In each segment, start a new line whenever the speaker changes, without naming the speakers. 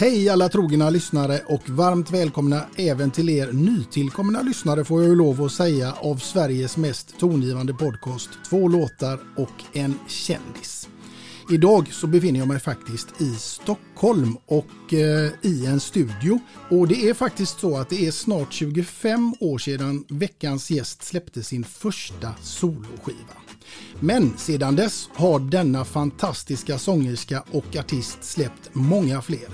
Hej alla trogna lyssnare och varmt välkomna även till er nytillkomna lyssnare får jag ju lov att säga av Sveriges mest tongivande podcast. Två låtar och en kändis. Idag så befinner jag mig faktiskt i Stockholm och eh, i en studio. Och det är faktiskt så att det är snart 25 år sedan veckans gäst släppte sin första soloskiva. Men sedan dess har denna fantastiska sångerska och artist släppt många fler.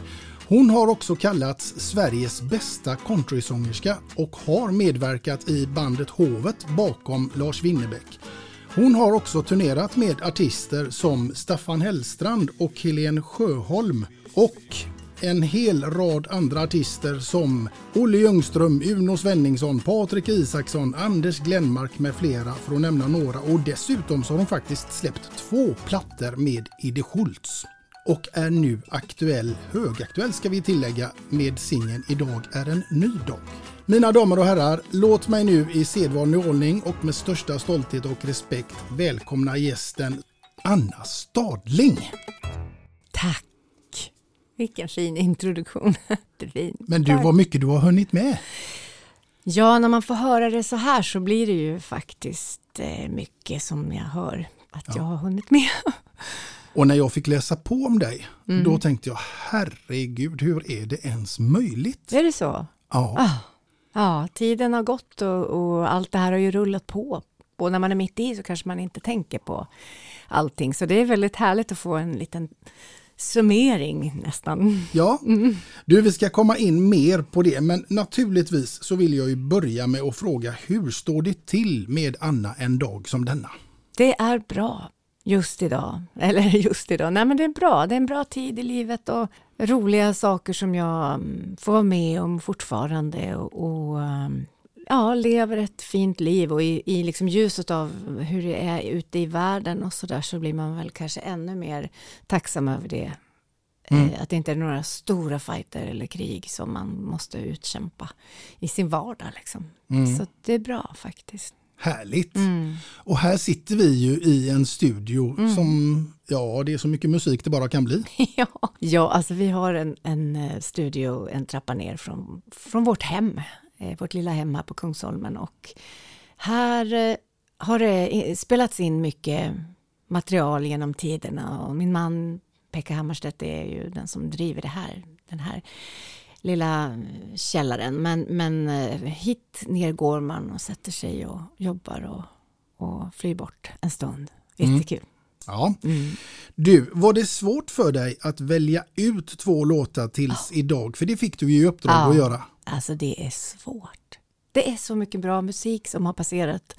Hon har också kallats Sveriges bästa countrysångerska och har medverkat i bandet Hovet bakom Lars Winnerbäck. Hon har också turnerat med artister som Staffan Hellstrand och Helene Sjöholm och en hel rad andra artister som Olle Ljungström, Uno Svenningsson, Patrik Isaksson, Anders Glenmark med flera för att nämna några. Och dessutom så har hon faktiskt släppt två plattor med Idde Schultz och är nu aktuell, högaktuell ska vi tillägga, med singeln Idag är en ny dag. Mina damer och herrar, låt mig nu i sedvanlig ordning och med största stolthet och respekt välkomna gästen Anna Stadling.
Tack! Vilken fin introduktion. fin.
Men du, vad mycket du har hunnit med.
Ja, när man får höra det så här så blir det ju faktiskt eh, mycket som jag hör att ja. jag har hunnit med.
Och när jag fick läsa på om dig, mm. då tänkte jag herregud, hur är det ens möjligt?
Är det så?
Ja.
Ah. Ja, tiden har gått och, och, allt det här har ju rullat på. Och när man är mitt i så kanske man inte tänker på allting. Så det är väldigt härligt att få en liten summering nästan.
Ja, mm. du vi ska komma in mer på det men naturligtvis så vill jag ju börja med att fråga hur står det till med Anna en dag som denna?
Det är bra just idag. Eller just idag, nej men det är bra. Det är en bra tid i livet och roliga saker som jag mm, får vara med om fortfarande och, och mm, ja, lever ett fint liv och i, i liksom ljuset av hur det är ute i världen och så där så blir man väl kanske ännu mer tacksam över det. Mm. Eh, att det inte är några stora fighter eller krig som man måste utkämpa i sin vardag. Liksom. Mm. Så det är bra faktiskt.
Härligt! Mm. Och här sitter vi ju i en studio mm. som, ja det är så mycket musik det bara kan bli.
ja, ja alltså vi har en, en eh, studio en trappa ner från, från vårt hem, eh, vårt lilla hem här på Kungsholmen och här eh, har det spelats in mycket material genom tiderna och min man Pekka Hammarstedt är ju den som driver det här, den här lilla källaren. Men, men eh, hit ner går man och sätter sig och jobbar och, och flyr bort en stund. Jättekul. Mm.
Ja. Mm. Du, var det svårt för dig att välja ut två låtar tills oh. idag? För det fick du ju i uppdrag ja. att göra.
Alltså det är svårt. Det är så mycket bra musik som har passerat.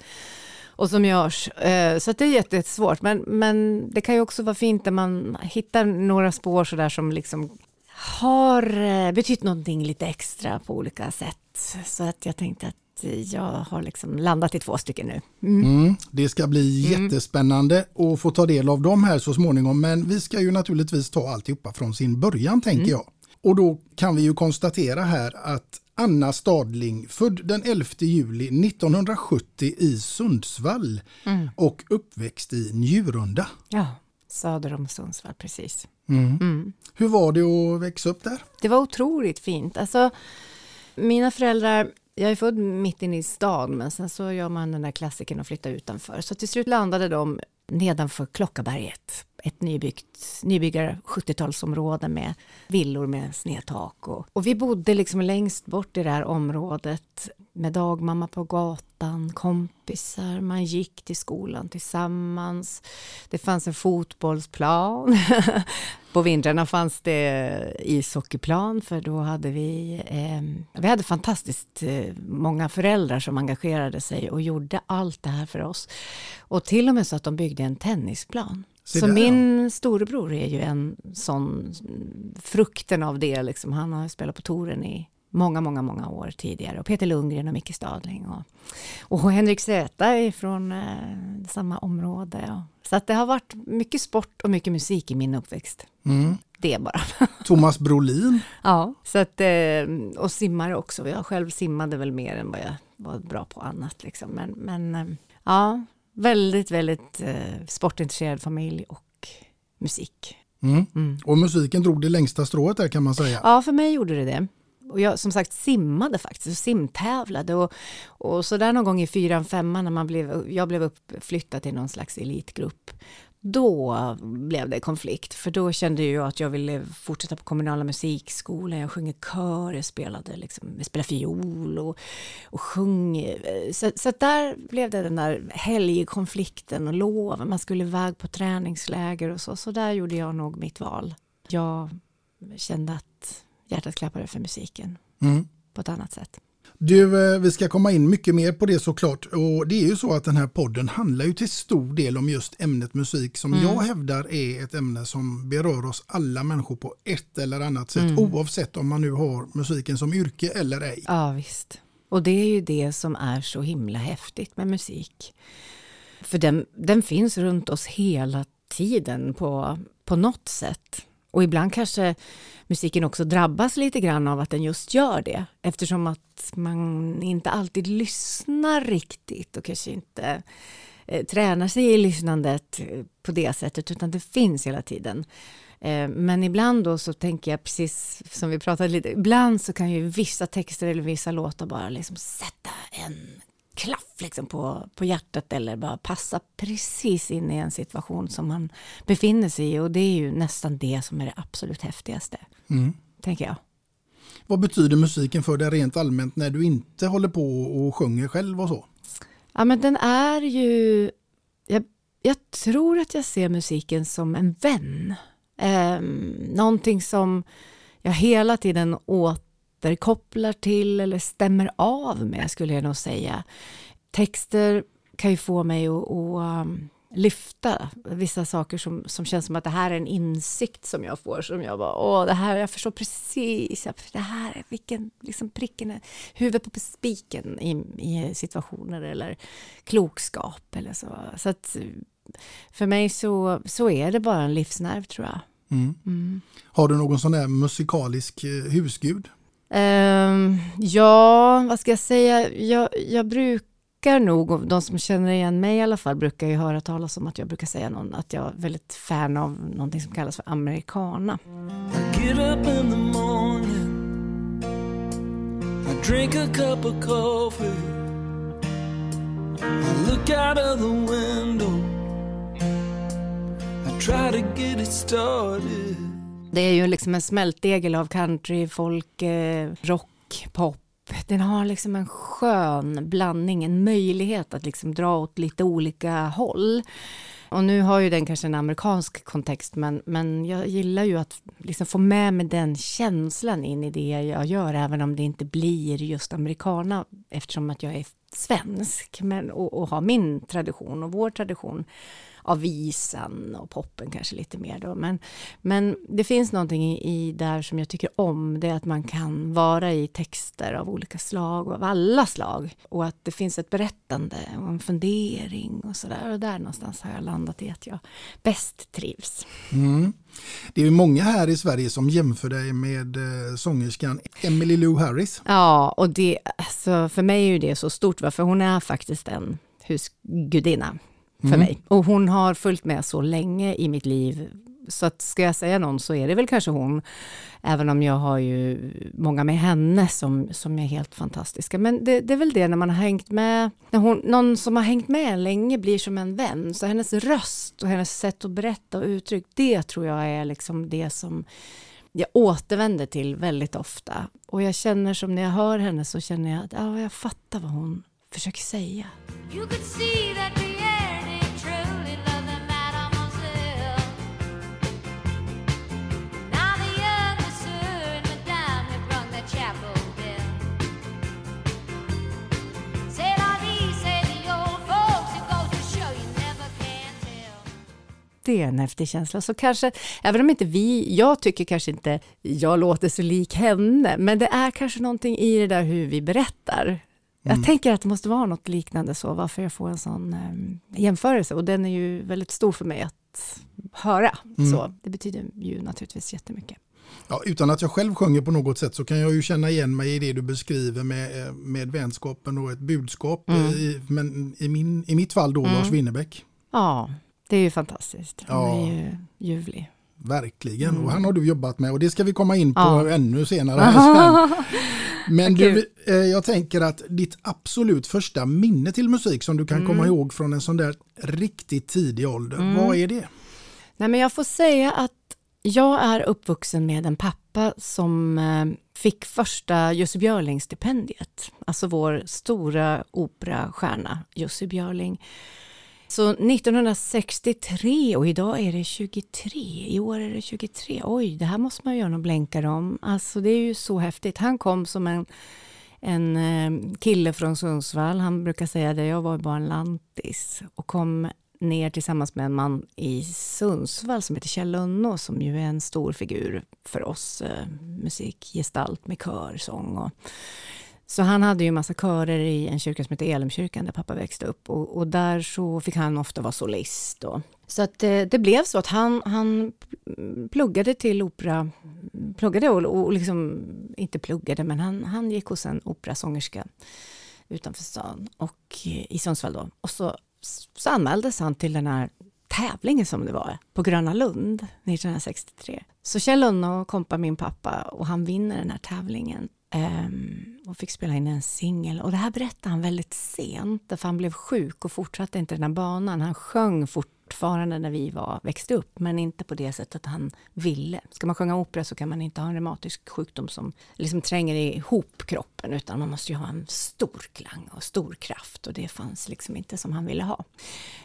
och som görs. Eh, så det är jättesvårt, men, men det kan ju också vara fint när man hittar några spår sådär som liksom har eh, betytt någonting lite extra på olika sätt. Så att jag tänkte att jag har liksom landat i två stycken nu.
Mm. Mm, det ska bli mm. jättespännande att få ta del av dem här så småningom. Men vi ska ju naturligtvis ta alltihopa från sin början tänker mm. jag. Och då kan vi ju konstatera här att Anna Stadling, född den 11 juli 1970 i Sundsvall mm. och uppväxt i Njurunda.
Ja, söder om Sundsvall, precis.
Mm. Mm. Hur var det att växa upp där?
Det var otroligt fint. Alltså, mina föräldrar jag är född mitt inne i stan, men sen så gör man den där klassiken och flyttar utanför. Så till slut landade de nedanför Klockaberget, ett nybyggt, nybyggar 70-talsområde med villor med snedtak. Och, och vi bodde liksom längst bort i det här området med dagmamma på gatan, kompisar, man gick till skolan tillsammans. Det fanns en fotbollsplan. på vintrarna fanns det ishockeyplan för då hade vi, eh, vi hade fantastiskt eh, många föräldrar som engagerade sig och gjorde allt det här för oss. Och till och med så att de byggde en tennisplan. Så, så min ja. storebror är ju en sån, frukten av det liksom. Han har spelat på touren i många, många, många år tidigare. Och Peter Lundgren och Micke Stadling och, och Henrik Zäta från eh, samma område. Ja. Så att det har varit mycket sport och mycket musik i min uppväxt. Mm. Det bara.
Thomas Brolin.
ja, så att, eh, och simmare också. Jag själv simmade väl mer än vad jag var bra på annat. Liksom. Men, men eh, ja, väldigt, väldigt eh, sportintresserad familj och musik.
Mm. Mm. Och musiken drog det längsta strået där kan man säga.
Ja, för mig gjorde det det. Och jag som sagt simmade faktiskt och simtävlade och, och så där någon gång i fyran, femman när man blev, jag blev uppflyttad till någon slags elitgrupp. Då blev det konflikt, för då kände jag att jag ville fortsätta på kommunala musikskolan. Jag sjunger kör, jag spelade, liksom, jag spelade fiol och, och sjöng. Så, så där blev det den där helgkonflikten och lov. Man skulle iväg på träningsläger och så. Så där gjorde jag nog mitt val. Jag kände att hjärtat klappade för musiken mm. på ett annat sätt.
Du, eh, vi ska komma in mycket mer på det såklart. Och det är ju så att den här podden handlar ju till stor del om just ämnet musik som mm. jag hävdar är ett ämne som berör oss alla människor på ett eller annat sätt mm. oavsett om man nu har musiken som yrke eller ej.
Ja visst. Och det är ju det som är så himla häftigt med musik. För den, den finns runt oss hela tiden på, på något sätt. Och ibland kanske musiken också drabbas lite grann av att den just gör det. Eftersom att man inte alltid lyssnar riktigt och kanske inte eh, tränar sig i lyssnandet eh, på det sättet, utan det finns hela tiden. Eh, men ibland då så tänker jag precis som vi pratade lite, ibland så kan ju vissa texter eller vissa låtar bara liksom sätta en klaff liksom på, på hjärtat eller bara passa precis in i en situation som man befinner sig i. Och det är ju nästan det som är det absolut häftigaste, mm. tänker jag.
Vad betyder musiken för dig rent allmänt när du inte håller på och sjunger själv och så?
Ja, men den är ju... Jag, jag tror att jag ser musiken som en vän. Eh, någonting som jag hela tiden åt återkopplar till eller stämmer av med skulle jag nog säga. Texter kan ju få mig att, att um, lyfta vissa saker som, som känns som att det här är en insikt som jag får som jag bara, åh det här, jag förstår precis, det här är vilken, liksom pricken, huvudet på spiken i, i situationer eller klokskap eller så. Så att för mig så, så är det bara en livsnerv tror jag. Mm.
Mm. Har du någon sån där musikalisk eh, husgud?
Um, ja, vad ska jag säga? Jag, jag brukar nog, de som känner igen mig i alla fall, brukar ju höra talas om att jag brukar säga någon, att jag är väldigt fan av någonting som kallas för americana. get up in the morning I drink a cup of coffee I look out of the window I try to get it started det är ju liksom en smältdegel av country, folk, eh, rock, pop. Den har liksom en skön blandning, en möjlighet att liksom dra åt lite olika håll. Och nu har ju den kanske en amerikansk kontext, men, men jag gillar ju att liksom få med mig den känslan in i det jag gör, även om det inte blir just americana, eftersom att jag är svensk men, och, och har min tradition och vår tradition av visan och poppen kanske lite mer då. Men, men det finns någonting i, i där som jag tycker om, det är att man kan vara i texter av olika slag, av alla slag. Och att det finns ett berättande och en fundering och sådär. Och där någonstans har jag landat i att jag bäst trivs.
Mm. Det är många här i Sverige som jämför dig med eh, sångerskan Emily Lou Harris.
Ja, och det, alltså, för mig är ju det så stort, för hon är faktiskt en husgudinna för mm. mig. Och hon har följt med så länge i mitt liv. Så att ska jag säga någon så är det väl kanske hon. Även om jag har ju många med henne som, som är helt fantastiska. Men det, det är väl det när man har hängt med, när hon, någon som har hängt med länge blir som en vän. Så hennes röst och hennes sätt att berätta och uttryck, det tror jag är liksom det som jag återvänder till väldigt ofta. Och jag känner som när jag hör henne så känner jag att ja, jag fattar vad hon försöker säga. Det är en häftig känsla. Så kanske, även om inte vi, jag tycker kanske inte jag låter så lik henne, men det är kanske någonting i det där hur vi berättar. Jag mm. tänker att det måste vara något liknande så, varför jag får en sån eh, jämförelse. Och den är ju väldigt stor för mig att höra. Mm. Så det betyder ju naturligtvis jättemycket.
Ja, utan att jag själv sjunger på något sätt så kan jag ju känna igen mig i det du beskriver med, eh, med vänskapen och ett budskap. Mm. I, men i, min, i mitt fall då mm. Lars Winnerbäck.
Ja, det är ju fantastiskt. Han ja. är ju ljuvlig.
Verkligen, mm. och han har du jobbat med och det ska vi komma in på ja. ännu senare. Men du, eh, jag tänker att ditt absolut första minne till musik som du kan mm. komma ihåg från en sån där riktigt tidig ålder, mm. vad är det?
Nej, men jag får säga att jag är uppvuxen med en pappa som eh, fick första Jussi Björling-stipendiet, alltså vår stora operastjärna Jussi Björling. Så 1963 och idag är det 23, i år är det 23. Oj, det här måste man göra någon blänkare om. Alltså det är ju så häftigt. Han kom som en, en eh, kille från Sundsvall. Han brukar säga det, jag var bara en lantis och kom ner tillsammans med en man i Sundsvall som heter Kjell Lönnå som ju är en stor figur för oss eh, musikgestalt med körsång och så han hade ju massa körer i en kyrka som heter Elimkyrkan där pappa växte upp och, och där så fick han ofta vara solist. Då. Så att det, det, blev så att han, han pluggade till opera, pluggade och, och liksom, inte pluggade men han, han gick hos en operasångerska utanför stan och eh, i Sundsvall då. Och så, så anmäldes han till den här tävlingen som det var på Gröna Lund 1963. Så Kjell Lönnå kompa min pappa och han vinner den här tävlingen. Um, och fick spela in en singel. Och det här berättade han väldigt sent, för han blev sjuk och fortsatte inte den här banan. Han sjöng fortfarande när vi var, växte upp, men inte på det sättet han ville. Ska man sjunga opera så kan man inte ha en reumatisk sjukdom som liksom tränger ihop kroppen, utan man måste ju ha en stor klang och stor kraft och det fanns liksom inte som han ville ha.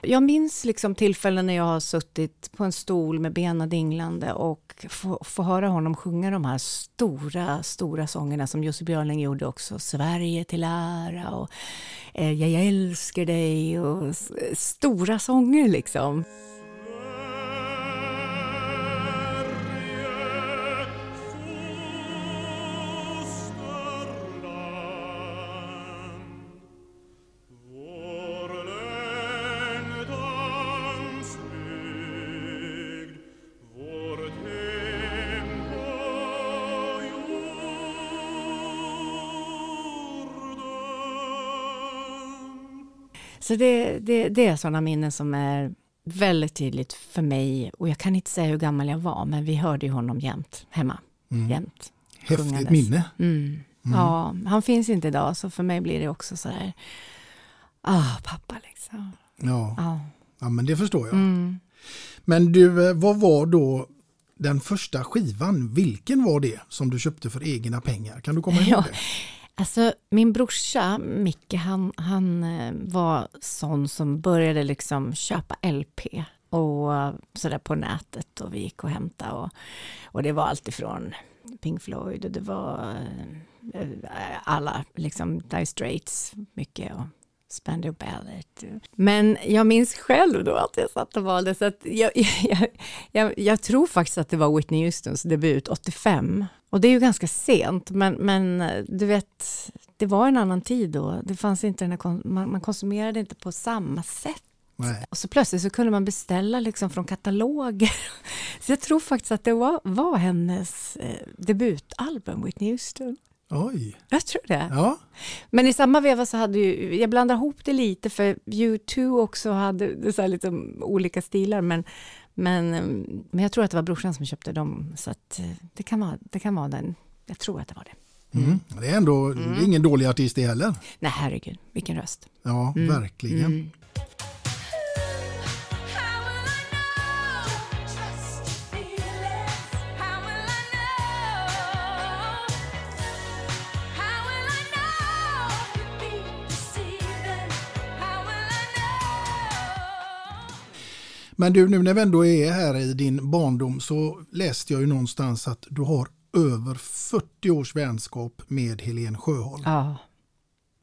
Jag minns liksom tillfällen när jag har suttit på en stol med benen dinglande och få, få höra honom sjunga de här stora, stora sångerna som Jussi Björling gjorde också, Sverige till ära och eh, Jag älskar dig och stora sånger liksom. Så det, det, det är sådana minnen som är väldigt tydligt för mig och jag kan inte säga hur gammal jag var men vi hörde ju honom jämt hemma. Mm. Jämt.
Häftigt sjungandes. minne.
Mm. Mm. Ja, han finns inte idag så för mig blir det också så där, ah pappa liksom.
Ja, ja. ja men det förstår jag. Mm. Men du, eh, vad var då den första skivan, vilken var det som du köpte för egna pengar? Kan du komma ihåg ja. det?
Alltså min brorsa Micke, han, han eh, var sån som började liksom köpa LP och eh, sådär på nätet och vi gick och hämtade och, och det var alltifrån Pink Floyd och det var eh, alla, liksom Dire Straits mycket och Spandau Ballet. Men jag minns själv då att jag satt och valde, så att jag, jag, jag, jag, tror faktiskt att det var Whitney Houstons debut 85. Och det är ju ganska sent, men, men du vet, det var en annan tid då. Det fanns inte den här, man, man konsumerade inte på samma sätt. Nej. Och så plötsligt så kunde man beställa liksom från kataloger. Så jag tror faktiskt att det var, var hennes eh, debutalbum, Whitney Houston.
Oj.
Jag tror det.
Ja.
Men i samma veva så hade ju, jag blandar ihop det lite för U2 också hade så här lite olika stilar men, men, men jag tror att det var brorsan som köpte dem så att eh, det kan vara, det kan vara den, jag tror att det var det.
Mm. Det är ändå mm. det är ingen dålig artist det heller.
Nej herregud, vilken röst.
Ja, mm. verkligen. Men du, nu när vi ändå är här i din barndom så läste jag ju någonstans att du har över 40 års vänskap med Helen Sjöholm.
Ja,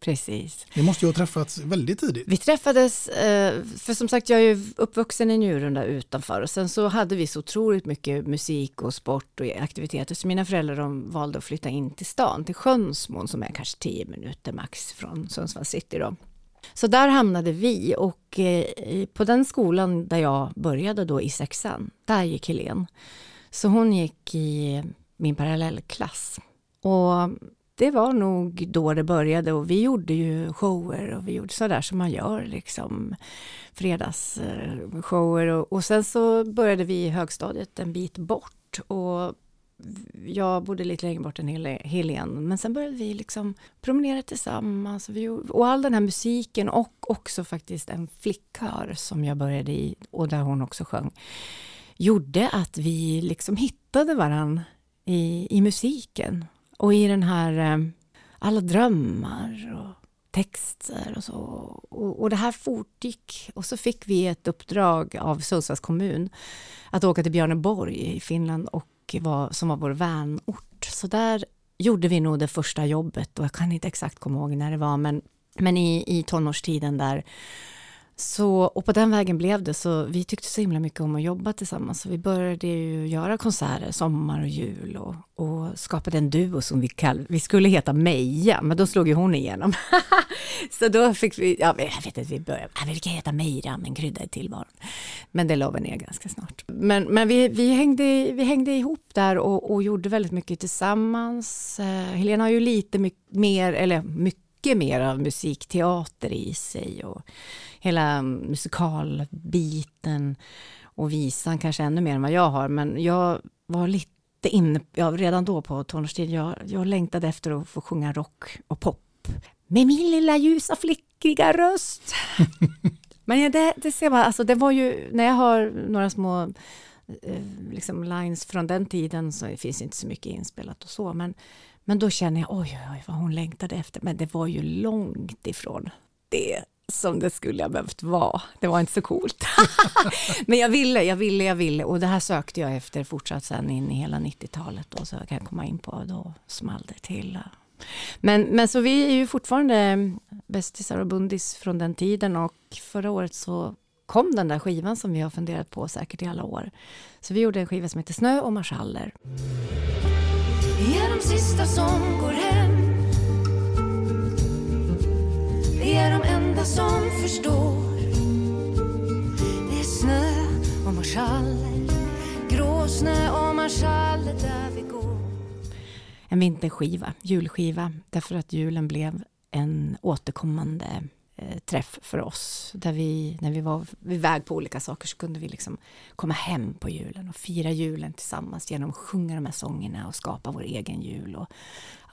precis.
Ni måste ju ha träffats väldigt tidigt.
Vi träffades, eh, för som sagt jag är ju uppvuxen i Njurunda utanför och sen så hade vi så otroligt mycket musik och sport och aktiviteter så mina föräldrar de valde att flytta in till stan, till Sjönsmon som är kanske 10 minuter max från Sundsvall city då. Så där hamnade vi och eh, på den skolan där jag började då i sexan, där gick Helen. Så hon gick i min parallellklass. Och det var nog då det började och vi gjorde ju shower och vi gjorde sådär som man gör liksom fredagsshower och, och sen så började vi i högstadiet en bit bort och jag bodde lite längre bort än Helen, men sen började vi liksom promenera tillsammans. och all den här musiken och också faktiskt en flickkör som jag började i och där hon också sjöng, gjorde att vi liksom hittade varann i, i musiken och i den här eh, alla drömmar och texter och så. Och, och det här fortgick och så fick vi ett uppdrag av Sundsvalls kommun att åka till Björneborg i Finland och var, som var vår vänort. Så där gjorde vi nog det första jobbet och jag kan inte exakt komma ihåg när det var men, men i, i tonårstiden där så, och på den vägen blev det, så vi tyckte så himla mycket om att jobba tillsammans. Så vi började ju göra konserter, sommar och jul och, och skapade en duo som vi kallade, vi skulle heta Meja, men då slog ju hon igenom. så då fick vi, ja, jag vet inte, vi började, ah, ja, vi kan heta Meira, men krydda i tillvaron. Men det la vi ner ganska snart. Men, men vi, vi, hängde, vi hängde ihop där och, och gjorde väldigt mycket tillsammans. Eh, Helena har ju lite mycket mer, eller mycket mer av musikteater i sig. Och, hela musikalbiten och visan kanske ännu mer än vad jag har. Men jag var lite inne, ja, redan då på tonårstid, jag, jag längtade efter att få sjunga rock och pop. Med min lilla ljusa flickiga röst. Men det, det ser man, alltså det var ju, när jag har några små eh, liksom lines från den tiden så finns inte så mycket inspelat och så, men, men då känner jag oj, oj, oj vad hon längtade efter, men det var ju långt ifrån det som det skulle ha behövt vara. Det var inte så coolt. Men jag ville, jag ville, jag ville och det här sökte jag efter fortsatt sen in i hela 90-talet och så kan jag komma in på då small det till. Men, men så vi är ju fortfarande bästisar och bundis från den tiden och förra året så kom den där skivan som vi har funderat på säkert i alla år. Så vi gjorde en skiva som heter Snö och marschaller. Vi är de sista som går hem är de enda som förstår. Det är snö och marschaller, gråsnö och marschaller där vi går. En vinterskiva, julskiva, därför att julen blev en återkommande eh, träff för oss. Där vi, när vi var iväg på olika saker så kunde vi liksom komma hem på julen och fira julen tillsammans genom att sjunga de här sångerna och skapa vår egen jul. Och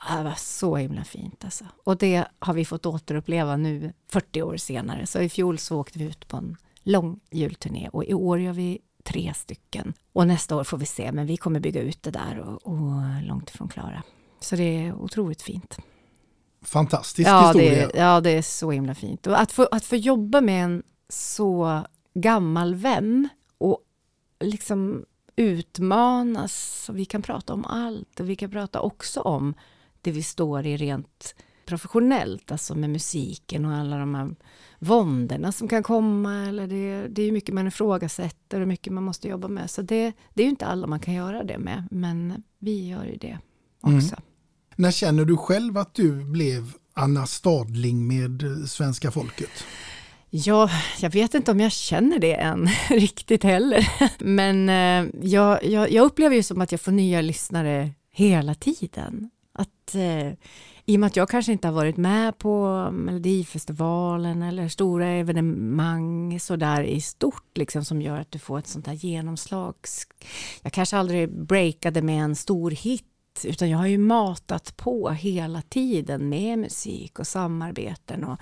det var så himla fint alltså. Och det har vi fått återuppleva nu 40 år senare. Så i fjol så åkte vi ut på en lång julturné och i år gör vi tre stycken. Och nästa år får vi se, men vi kommer bygga ut det där och, och långt ifrån klara. Så det är otroligt fint.
fantastisk
Ja
historia.
det, ja, det är så himla fint. Och att få, att få jobba med en så gammal vän och liksom utmanas. Och vi kan prata om allt och vi kan prata också om det vi står i rent professionellt, alltså med musiken och alla de här våndorna som kan komma. Eller det, det är mycket man ifrågasätter och mycket man måste jobba med. Så det, det är ju inte alla man kan göra det med, men vi gör ju det också.
När känner du själv att du blev Anna Stadling med eh, svenska folket?
Ja, jag vet inte om jag känner det än riktigt heller. Men eh, jag, jag, jag upplever ju som att jag får nya lyssnare hela tiden. Att, eh, I och med att jag kanske inte har varit med på Melodifestivalen eller stora evenemang sådär i stort liksom, som gör att du får ett sånt här genomslag. Jag kanske aldrig breakade med en stor hit utan jag har ju matat på hela tiden med musik och samarbeten och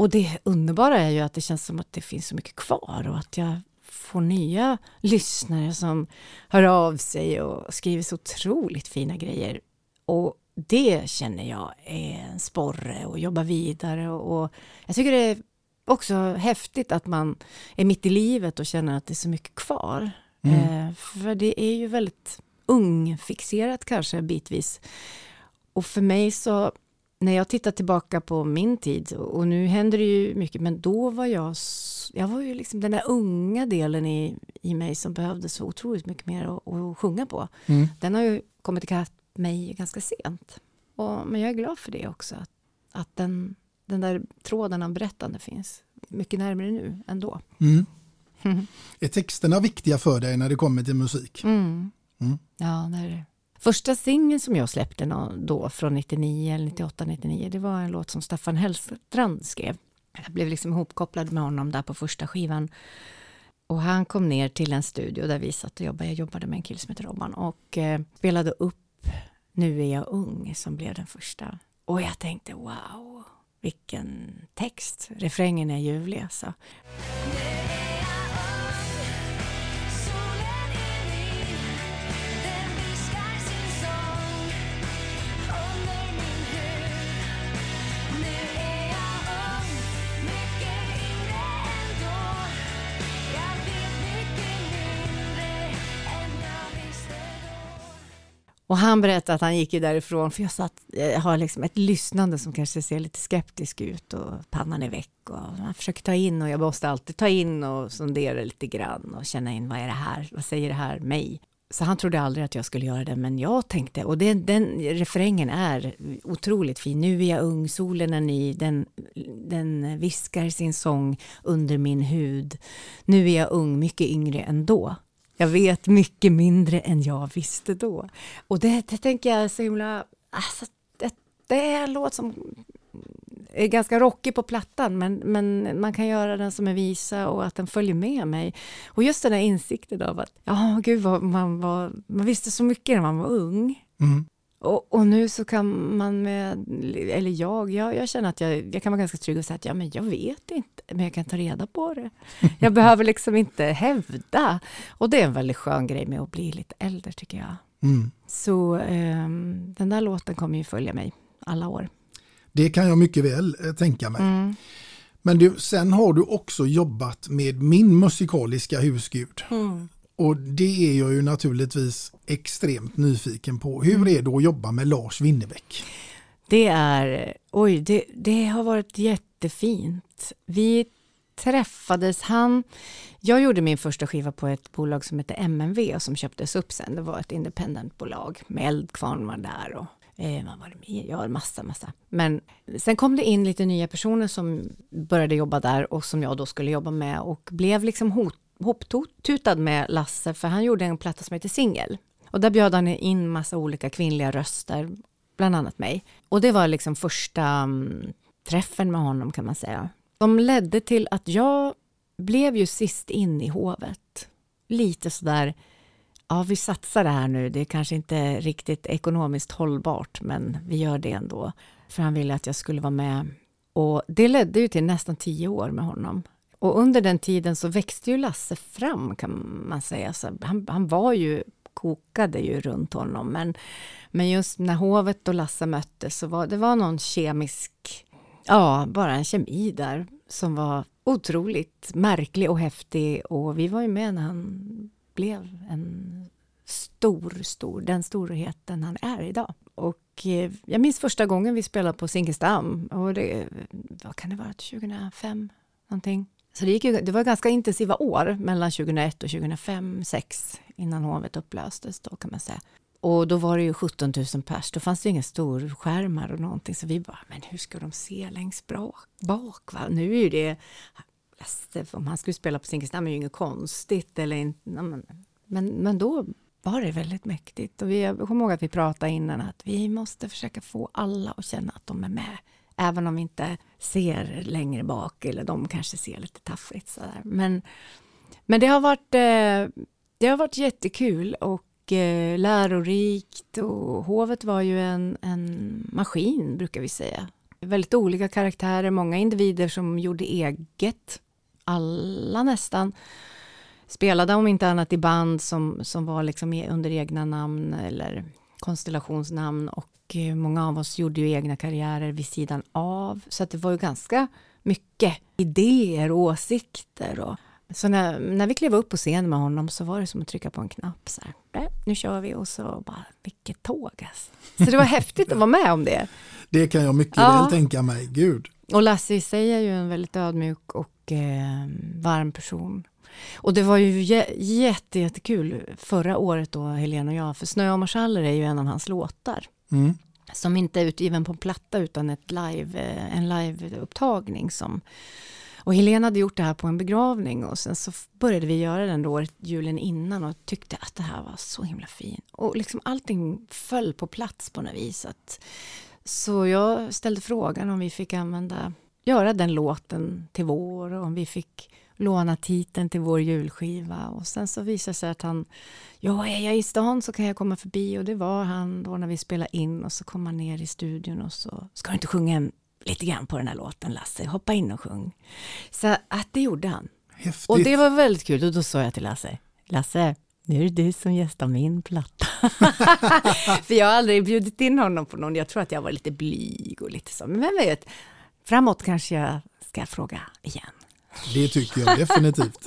och det underbara är ju att det känns som att det finns så mycket kvar och att jag får nya lyssnare som hör av sig och skriver så otroligt fina grejer. Och det känner jag är en sporre och jobba vidare och, och jag tycker det är också häftigt att man är mitt i livet och känner att det är så mycket kvar. Eh, för det är ju väldigt ungfixerat kanske bitvis. Och för mig så när jag tittar tillbaka på min tid, och nu händer det ju mycket, men då var jag, jag var ju liksom den där unga delen i, i mig som behövde så otroligt mycket mer att, att sjunga på. Den har ju kommit ikapp mig ganska sent. Och, men jag är glad för det också, att, att den, den där tråden av berättande finns mycket närmare nu än då.
Är texterna viktiga för dig när det kommer till musik?
Mm. Ja, det är det. Första singeln som jag släppte nå- då från 99 eller 98, 99, det var en låt som Staffan Hellstrand skrev. Jag blev liksom ihopkopplad med honom där på första skivan. Och han kom ner till en studio där vi satt och jobbade. Jag jobbade med en kille som heter Robban och eh, spelade upp nu är jag ung som blev den första. Och jag tänkte wow, vilken text. Refrängen är ljuvlig alltså. Och han berättade att han gick ju därifrån, för jag satt, jag har liksom ett lyssnande som kanske ser lite skeptisk ut och pannan är väck och man försöker ta in och jag måste alltid ta in och sondera lite grann och känna in vad är det här, vad säger det här mig? Så han trodde aldrig att jag skulle göra det, men jag tänkte, och den, den refrängen är otroligt fin. Nu är jag ung, solen är ny, den, den viskar sin sång under min hud. Nu är jag ung, mycket yngre än då. Jag vet mycket mindre än jag visste då. Och det, det tänker jag är så himla... Alltså, det, det är en låt som är ganska rockig på plattan, men, men man kan göra den som en visa och att den följer med mig. Och just den här insikten av att, ja, gud, vad man, var, man visste så mycket när man var ung. Mm. Och, och nu så kan man med, eller jag, jag, jag känner att jag, jag kan vara ganska trygg och säga att ja, men jag vet inte, men jag kan ta reda på det. Jag behöver liksom inte hävda. Och det är en väldigt skön grej med att bli lite äldre tycker jag. Så ehm, den där låten kommer ju följa mig alla år.
Det kan jag mycket väl eh, tänka mig. Men du, sen har du också jobbat med min musikaliska husgud. Och det är jag ju naturligtvis extremt nyfiken på. Hur är det att jobba med Lars Winnerbäck?
Det är, oj, det, det har varit jättefint. Vi träffades, han, jag gjorde min första skiva på ett bolag som heter MNV och som köptes upp sen. Det var ett independentbolag med Eldkvarn var där och eh, vad var det mer? Ja, massa, massa. Men sen kom det in lite nya personer som började jobba där och som jag då skulle jobba med och blev liksom hot, hoptutad med Lasse för han gjorde en platta som heter Singel. Och där bjöd han in massa olika kvinnliga röster, bland annat mig. Och det var liksom första um, träffen med honom kan man säga. De ledde till att jag blev ju sist in i hovet. Lite sådär, ja vi satsar det här nu, det är kanske inte riktigt ekonomiskt hållbart men vi gör det ändå. För han ville att jag skulle vara med. Och det ledde ju till nästan tio år med honom. Och under den tiden så växte ju Lasse fram kan man säga. Så han, han var ju kokade ju runt honom. Men, men just när hovet och Lasse möttes så var det var någon kemisk, ja, bara en kemi där som var otroligt märklig och häftig och vi var ju med när han blev en stor, stor, den storheten han är idag. Och eh, jag minns första gången vi spelade på Zinkensdamm och det, vad kan det vara, 2005 någonting. Så det, gick ju, det var ganska intensiva år mellan 2001 och 2005, 2006 innan hovet upplöstes då kan man säga. Och då var det ju 17 000 pers, då fanns det inga storskärmar och någonting så vi bara, men hur ska de se längst bak? Va? Nu är ju det, om han skulle spela på Zinkensdamm är ju inget konstigt eller inte, men, men, men då var det väldigt mäktigt. Och vi, jag kommer ihåg att vi pratade innan att vi måste försöka få alla att känna att de är med. Även om vi inte ser längre bak eller de kanske ser lite taffligt sådär. Men, men det har varit, eh, det har varit jättekul och eh, lärorikt och hovet var ju en, en maskin brukar vi säga. Väldigt olika karaktärer, många individer som gjorde eget. Alla nästan spelade om inte annat i band som, som var liksom under egna namn eller konstellationsnamn och eh, många av oss gjorde ju egna karriärer vid sidan av. Så att det var ju ganska mycket idéer och åsikter. Och, så när, när vi klev upp på scen med honom så var det som att trycka på en knapp. Så här, nu kör vi och så bara, vilket tåg alltså. Så det var häftigt att vara med om det.
Det kan jag mycket ja. väl tänka mig, gud.
Och Lasse i sig är ju en väldigt ödmjuk och eh, varm person. Och det var ju jätte, jättekul förra året då, Helene och jag, för Snö och marschaller är ju en av hans låtar. Mm. Som inte är utgiven på en platta utan ett live, eh, en liveupptagning som och Helena hade gjort det här på en begravning och sen så började vi göra den då julen innan och tyckte att det här var så himla fint. Och liksom allting föll på plats på något vis. Att, så jag ställde frågan om vi fick använda, göra den låten till vår och om vi fick låna titeln till vår julskiva och sen så visade det sig att han, ja är jag i stan så kan jag komma förbi och det var han då när vi spelade in och så kom han ner i studion och så, ska du inte sjunga en, lite grann på den här låten Lasse, hoppa in och sjung. Så att det gjorde han.
Häftigt.
Och det var väldigt kul och då sa jag till Lasse, Lasse, nu är det du som gästar min platta. För jag har aldrig bjudit in honom på någon, jag tror att jag var lite blyg och lite så, men vem vet, framåt kanske jag ska fråga igen.
Det tycker jag definitivt.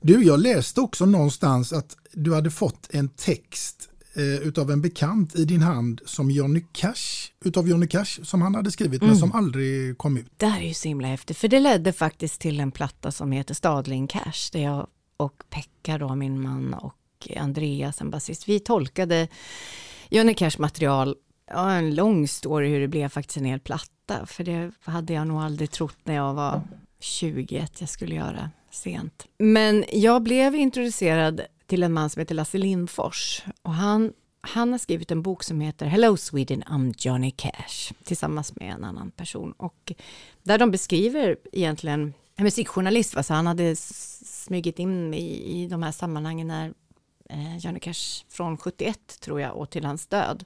Du, jag läste också någonstans att du hade fått en text eh, utav en bekant i din hand som Johnny Cash, utav Johnny Cash som han hade skrivit mm. men som aldrig kom ut.
Det här är ju så himla häftigt för det ledde faktiskt till en platta som heter Stadling Cash där jag och Pekka då, min man och Andreas, en basist, vi tolkade Johnny Cash material Ja, en lång story hur det blev faktiskt en hel platta, för det hade jag nog aldrig trott när jag var 21 jag skulle göra sent. Men jag blev introducerad till en man som heter Lasse Lindfors. Och han, han har skrivit en bok som heter Hello Sweden, I'm Johnny Cash. Tillsammans med en annan person. Och där de beskriver egentligen en musikjournalist, alltså han hade smugit in i, i de här sammanhangen när eh, Johnny Cash från 71 tror jag och till hans död.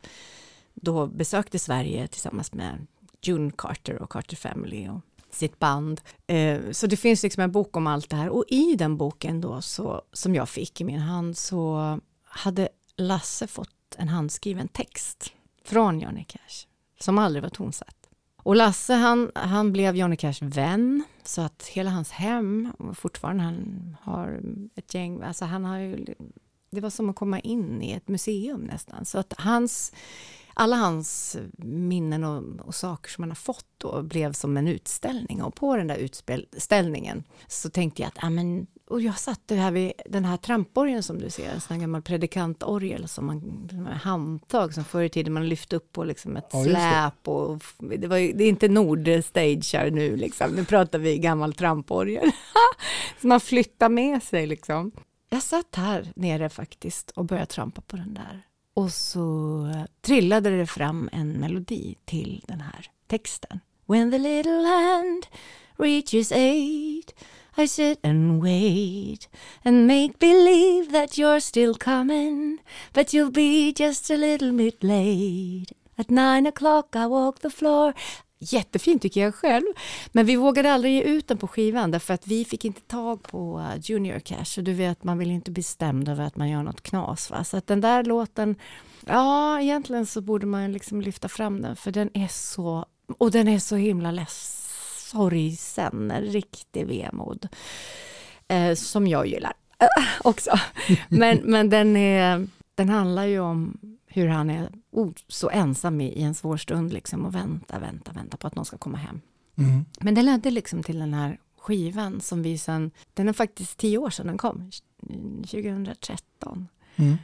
Då besökte Sverige tillsammans med June Carter och Carter Family och sitt band. Eh, så det finns liksom en bok om allt det här och i den boken då så, som jag fick i min hand så hade Lasse fått en handskriven text från Johnny Cash som aldrig var tonsatt. Och Lasse han, han blev Johnny Cash vän så att hela hans hem, fortfarande han har ett gäng, alltså han har ju, det var som att komma in i ett museum nästan. Så att hans alla hans minnen och, och, saker som han har fått då blev som en utställning och på den där utställningen så tänkte jag att, ja men, och jag satt här vid den här tramporgeln som du ser, en sån här gammal predikantorgel som man, handtag som förr i tiden man lyfte upp på liksom ett ja, släp och det, var, det är inte Nordstage här nu liksom, nu pratar vi gammal tramporgel. som man flyttar med sig liksom. Jag satt här nere faktiskt och började trampa på den där och så trillade det fram en melodi till den här texten. When the little hand reaches eight I sit and wait and make believe that you're still coming but you'll be just a little bit late At nine o'clock I walk the floor jättefin tycker jag själv. Men vi vågade aldrig ge ut den på skivan därför att vi fick inte tag på uh, Junior Cash och du vet man vill inte bli stämd över att man gör något knas. Va? Så att den där låten, ja egentligen så borde man liksom lyfta fram den för den är så, och den är så himla less, sorgsen, en riktig vemod. Eh, som jag gillar också. Men, men den, är, den handlar ju om hur han är oh, så ensam i, i en svår stund liksom och vänta, vänta, vänta på att någon ska komma hem.
Mm.
Men det ledde liksom till den här skivan som vi sen, den är faktiskt tio år sedan den kom, 2013.
Mm.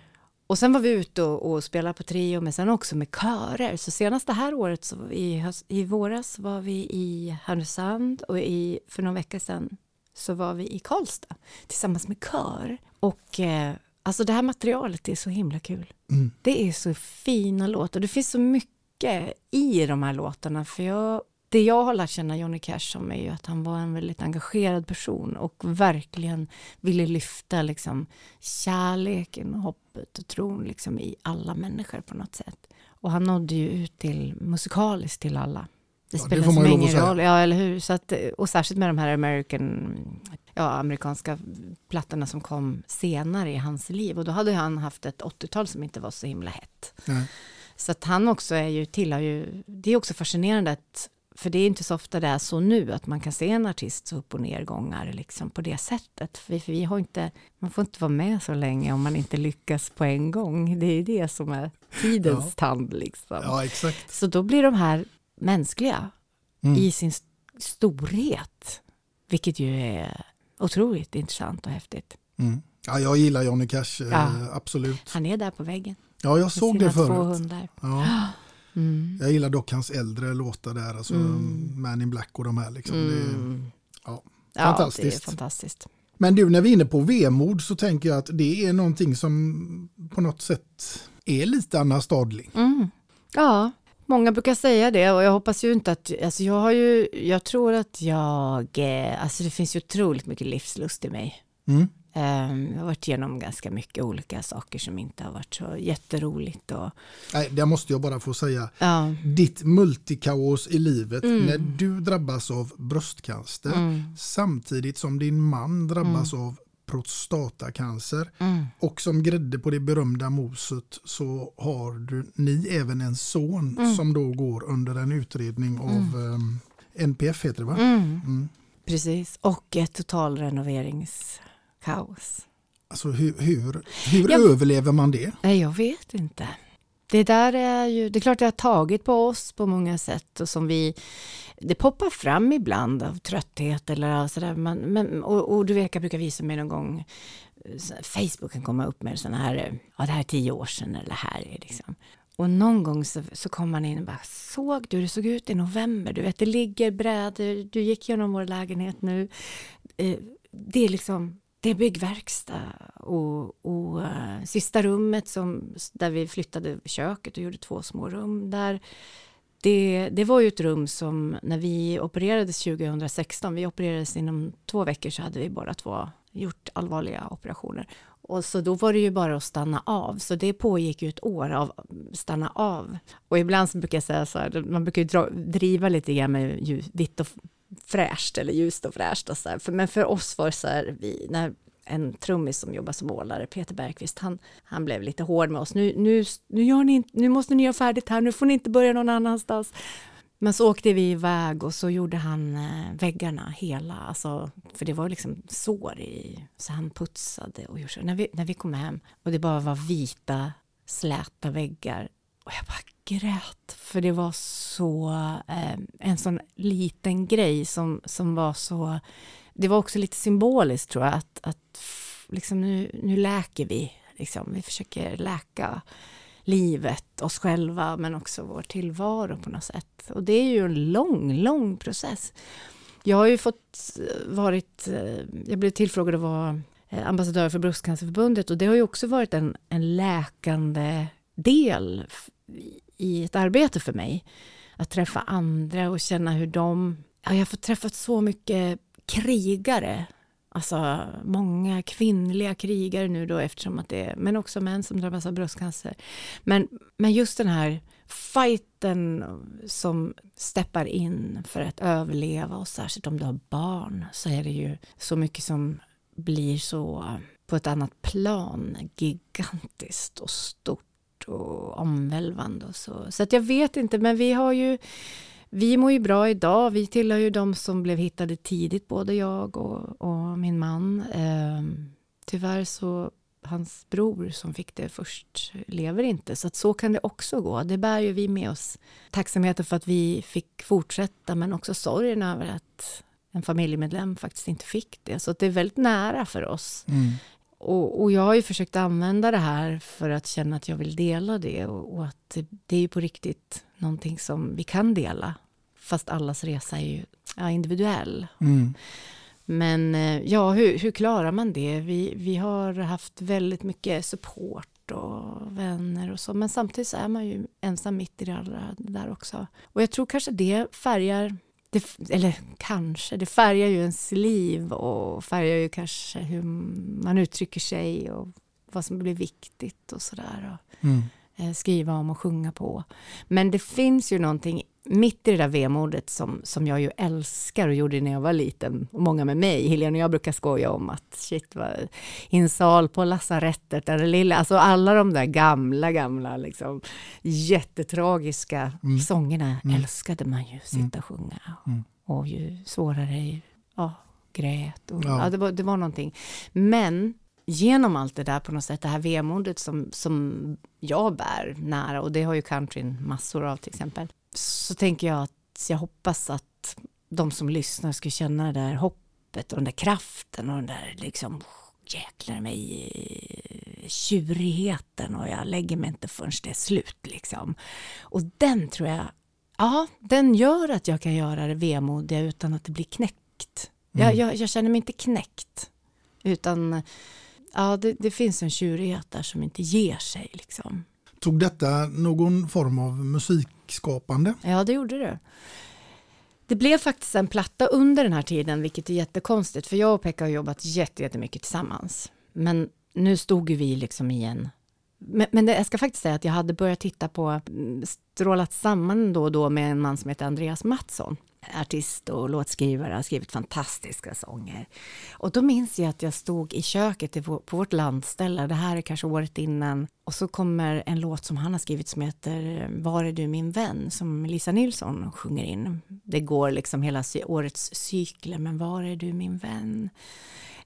Och sen var vi ute och, och spelade på trio, men sen också med körer. Så senast det här året, så i, höst, i våras, var vi i Härnösand och i, för någon vecka sedan så var vi i Karlstad tillsammans med kör. Och eh, alltså det här materialet är så himla kul.
Mm.
Det är så fina låtar. Det finns så mycket i de här låtarna. För jag, det jag har lärt känna Johnny Cash som är ju att han var en väldigt engagerad person och verkligen ville lyfta liksom kärleken, hoppet och tron liksom i alla människor på något sätt. Och han nådde ju ut till musikaliskt till alla. Det
Ja, det
spelar
lov att
ingen roll. Ja, eller hur? Så att, och särskilt med de här American, ja, amerikanska plattorna som kom senare i hans liv. Och då hade han haft ett 80-tal som inte var så himla hett.
Nej.
Så att han också är ju, tillhör ju, det är också fascinerande att, för det är inte så ofta det är så nu, att man kan se en artist så upp och nergångar liksom på det sättet. För vi, för vi har inte, man får inte vara med så länge om man inte lyckas på en gång. Det är ju det som är tidens
Ja.
tand liksom.
Ja, exakt.
Så då blir de här mänskliga
Mm.
i sin st- storhet, vilket ju är otroligt intressant och häftigt.
Mm. Ja, jag gillar Johnny Cash, eh,
Ja.
absolut.
Han är där på väggen
Ja, jag såg det
två
förut.
hundar.
Ja.
Mm.
Jag gillar dock hans äldre låtar där, alltså
Mm.
Man in Black och de här. Liksom. Det,
Mm.
ja.
Ja,
Fantastiskt.
det är fantastiskt.
Men du, när vi är inne på vemod så tänker jag att det är någonting som på något sätt är lite Anna Stadling.
Mm. Ja, många brukar säga det och jag hoppas ju inte att, alltså jag har ju, jag tror att jag, eh, alltså det finns ju otroligt mycket livslust i mig.
Mm.
Ehm, Jag har varit igenom ganska mycket olika saker som inte har varit så jätteroligt och
Nej, det måste jag bara få säga.
ja,
Ditt multikaos i livet
Mm.
när du drabbas av bröstcancer
mm,
samtidigt som din man drabbas av prostatacancer
mm,
och som grädde på det berömda moset så har du, ni även en son
Mm.
som då går under en utredning av ehm, NPF heter det va?
mm.
Mm.
precis. Och ett totalrenoveringskaos.
Alltså hur, hur, hur
Jag-
överlever man det?
Nej, jag vet inte. Det där är ju, det är klart det har tagit på oss på många sätt och som vi, det poppar fram ibland av trötthet eller sådär. Man, men, och, och du vet, jag brukar visa mig någon gång, Facebook kan komma upp med sådana här, ja det här är tio år sedan eller det här är liksom. Och någon gång så, så kom man in och bara, såg du hur det såg ut i november? Du vet, det ligger brädor, du gick genom vår lägenhet nu. Eh, det är liksom, det är byggverkstad och, och eh, sista rummet som, där vi flyttade köket och gjorde två små rum där. Det, det var ju ett rum som när vi opererades 2016, vi opererades inom två veckor så hade vi bara två gjort allvarliga operationer. Och så då var det ju bara att stanna av. Så det pågick ju ett år av stanna av. Och ibland så brukar jag säga så här, man brukar ju dra, driva lite grann med ljus, vitt och fräscht eller ljust och fräscht. Och så här. För, men för oss var det så här, vi, när en trummis som jobbar som målare, Peter Bergqvist, han, han blev lite hård med oss. Nu, nu, nu, gör ni, nu måste ni göra färdigt här, nu får ni inte börja någon annanstans. Men så åkte vi iväg och så gjorde han eh, väggarna hela, alltså, för det var liksom sår i, så han putsade och gjorde så. När vi, när vi kom hem och det bara var vita, släta väggar och jag bara grät, för det var så, eh, en sån liten grej som, som var så, det var också lite symboliskt tror jag, att, att liksom nu, nu läker vi, liksom, vi försöker läka livet, oss själva, men också vår tillvaro på något sätt. Och det är ju en lång, lång process. Jag har ju fått eh, varit, eh, jag blev tillfrågad att vara eh, ambassadör för Bröstcancerförbundet och det har ju också varit en, en läkande del i ett arbete för mig. Att träffa andra och känna hur de, ja, jag har fått träffat så mycket krigare Alltså många kvinnliga krigare nu då eftersom att det är, men också män som drabbas av bröstcancer. Men, men just den här fighten som steppar in för att överleva och särskilt om du har barn så är det ju så mycket som blir så på ett annat plan gigantiskt och stort och omvälvande och så. Så att jag vet inte, men vi har ju vi mår ju bra idag. Vi tillhör ju de som blev hittade tidigt, både jag och, och min man. Eh, tyvärr så hans bror som fick det först lever inte, så att så kan det också gå. Det bär ju vi med oss. Tacksamheten för att vi fick fortsätta, men också sorgen över att en familjemedlem faktiskt inte fick det. Så det är väldigt nära för oss. Mm. Och, och, jag har ju försökt använda det här för att känna att jag vill dela det och, och att det, det, är ju på riktigt någonting som vi kan dela. Fast allas resa är ju ja, individuell. Mm. Men eh, ja, hur, hur, klarar man det? Vi, vi har haft väldigt mycket support och vänner och så, men samtidigt så är man ju ensam mitt i det alla där också. Och jag tror kanske det färgar det, eller kanske, det färgar ju ens liv och färgar ju kanske hur man uttrycker sig och vad som blir viktigt och sådär. Mm. Eh, skriva om och sjunga på. Men det finns ju någonting mitt i det där vemodet som, som jag ju älskar och gjorde när jag var liten, och många med mig, Helene och jag brukar skoja om att shit, vad, i en sal på lasarettet, det lilla, alltså alla de där gamla, gamla, liksom, jättetragiska mm. sångerna mm. älskade man ju sitta mm. och sjunga. Mm. Och ju svårare, ja, grät och ja. ja. det, var, det var någonting. Men genom allt det där på något sätt, det här vemodet som, som jag bär nära, och det har ju countryn massor av till exempel, så tänker jag att jag hoppas att de som lyssnar ska känna det där hoppet och den där kraften och den där liksom jäklar mig tjurigheten och jag lägger mig inte förrän det är slut liksom. Och den tror jag, ja, den gör att jag kan göra det vemodiga utan att det blir knäckt. Mm. Jag, jag, jag, känner mig inte knäckt, utan ja, det, det finns en tjurighet där som inte ger sig liksom.
Tog detta någon form av musikskapande?
Ja, det gjorde det. Det blev faktiskt en platta under den här tiden, vilket är jättekonstigt, för jag och Pekka har jobbat jättemycket tillsammans. Men nu stod vi liksom i en... Men, men det, jag ska faktiskt säga att jag hade börjat titta på, mm, strålat samman då och då med en man som heter Andreas Mattsson artist och låtskrivare, har skrivit fantastiska sånger. Och då minns jag att jag stod i köket på vårt landställe, det här är kanske året innan, och så kommer en låt som han har skrivit som heter eh, Var är du min vän, som Lisa Nilsson sjunger in. Det går liksom hela årets cykler, men var är du min vän?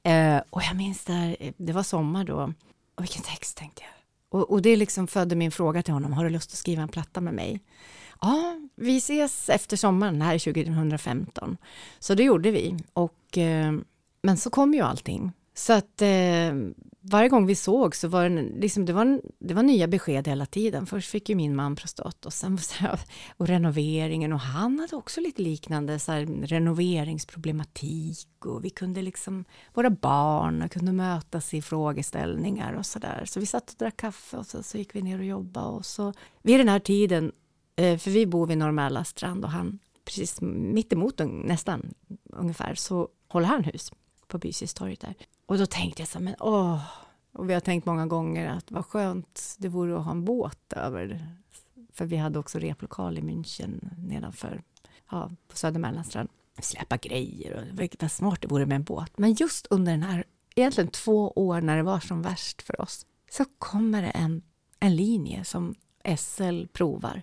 Eh, och jag minns där, eh, det var sommar då, och vilken text tänkte jag. Och, och det liksom födde min fråga till honom, har du lust att skriva en platta med mig? Ja, vi ses efter sommaren, här 2015. Så det gjorde vi. Och, eh, men så kom ju allting. Så att eh, varje gång vi såg så var det, liksom, det, var, det var nya besked hela tiden. Först fick ju min man prostat och sen och renoveringen och han hade också lite liknande så här, renoveringsproblematik och vi kunde liksom, våra barn kunde mötas i frågeställningar och sådär. Så vi satt och drack kaffe och så, så gick vi ner och jobbade och så vid den här tiden Eh, för vi bor vid Norrmäla strand och han precis mittemot nästan ungefär så håller han hus på Bysistorget där. Och då tänkte jag så här, men åh, och vi har tänkt många gånger att vad skönt det vore att ha en båt över. För vi hade också replokal i München nedanför, ja, på Södermellanstrand. Släppa grejer och vad smart det vore med en båt. Men just under den här, egentligen två år när det var som värst för oss, så kommer det en, en linje som SL provar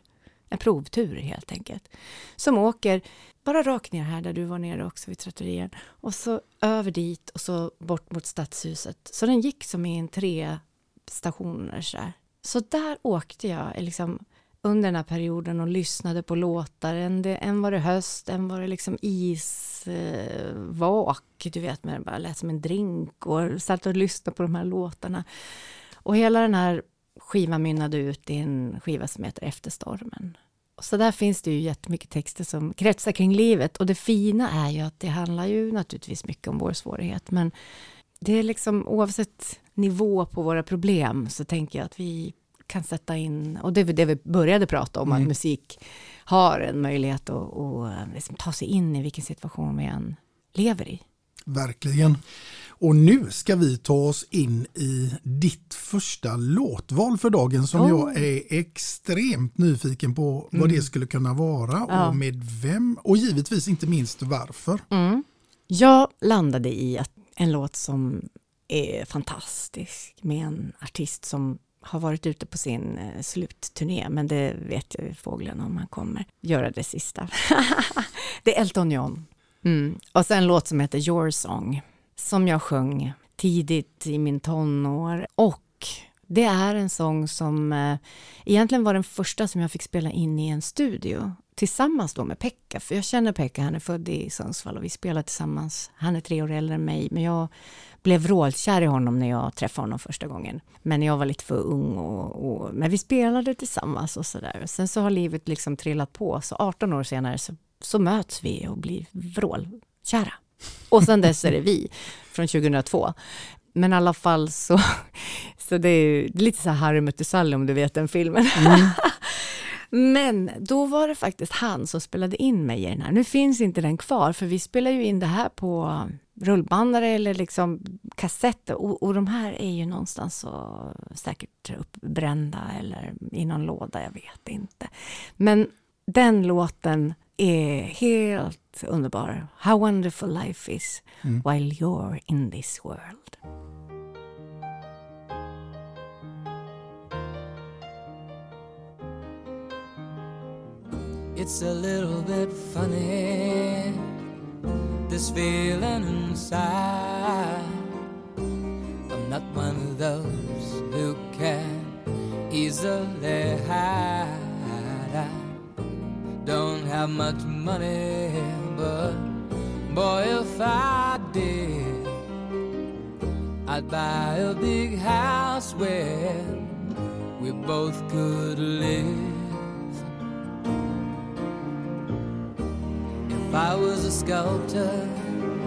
en provtur helt enkelt. Som åker bara rakt ner här där du var nere också vid trattorien och så över dit och så bort mot stadshuset. Så den gick som i en tre stationer så där. Så där åkte jag liksom under den här perioden och lyssnade på låtar. En, det, en var det höst, en var det liksom isvak, eh, du vet, men det bara lät som en drink och satt och lyssnade på de här låtarna. Och hela den här skivan mynnade ut i en skiva som heter Efter stormen. Så där finns det ju jättemycket texter som kretsar kring livet och det fina är ju att det handlar ju naturligtvis mycket om vår svårighet men det är liksom oavsett nivå på våra problem så tänker jag att vi kan sätta in, och det är det vi började prata om, mm. att musik har en möjlighet att, att liksom ta sig in i vilken situation vi än lever i.
verkligen. Och nu ska vi ta oss in i ditt första låtval för dagen som
Oh.
jag är extremt nyfiken på vad det skulle kunna vara
Ja.
och med vem och givetvis inte minst varför.
Mm. Jag landade i att en låt som är fantastisk med en artist som har varit ute på sin eh, slutturné, men det vet jag ju fågeln om han kommer göra det sista. det är Elton John. Mm. Och sen en låt som heter Your Song, som jag sjöng tidigt i min tonår. Och det är en sång som eh, egentligen var den första som jag fick spela in i en studio tillsammans då med Pekka, för jag känner Pekka, han är född i Sundsvall och vi spelar tillsammans. Han är tre år äldre än mig, men jag blev vrålkär i honom när jag träffade honom första gången. Men jag var lite för ung och, och men vi spelade tillsammans och sådär. Sen så har livet liksom trillat på, så 18 år senare så, så möts vi och blir vrålkära. Och sen dess är det vi, från 2002. Men i alla fall så, så det är lite så här Harry mötte Sally om du vet den filmen. Men då var det faktiskt han som spelade in mig i den här. Nu finns inte den kvar, för vi spelar ju in det här på rullbandare eller liksom kassetter och, och de här är ju någonstans så säkert uppbrända eller i någon låda, jag vet inte. Men den låten är helt underbar. How wonderful life is mm. while you're in this world.
It's a little bit funny, this feeling inside. I'm not one of those who can easily hide. Don't have much money, but boy, if I did, I'd buy a big house where we both could live. If I was a sculptor,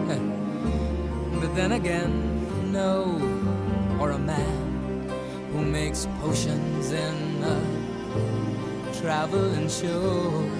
but then again, no, or a man who makes potions in a traveling show.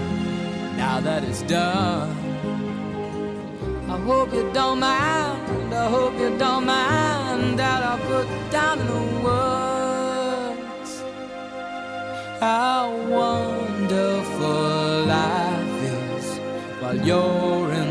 now that it's done, I hope you don't mind. I hope you don't mind that I put down in the words how wonderful life is while you're in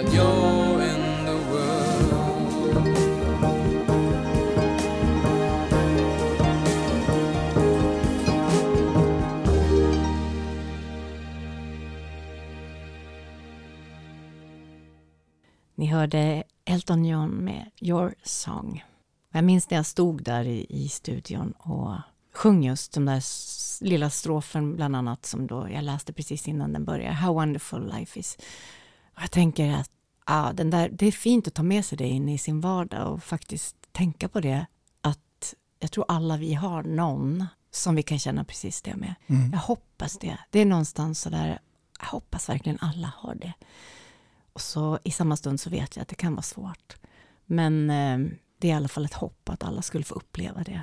While you're in the world.
Ni hörde Elton John med Your Song. Jag minns när jag stod där i, i studion och sjöng just den där lilla strofen bland annat som då jag läste precis innan den började. How wonderful life is. Och jag tänker att ja, den där, det är fint att ta med sig det in i sin vardag och faktiskt tänka på det att jag tror alla vi har någon som vi kan känna precis det med. Jag hoppas det. Det är någonstans så där, jag hoppas verkligen alla har det. Och så i samma stund så vet jag att det kan vara svårt. Men eh, det är i alla fall ett hopp att alla skulle få uppleva det.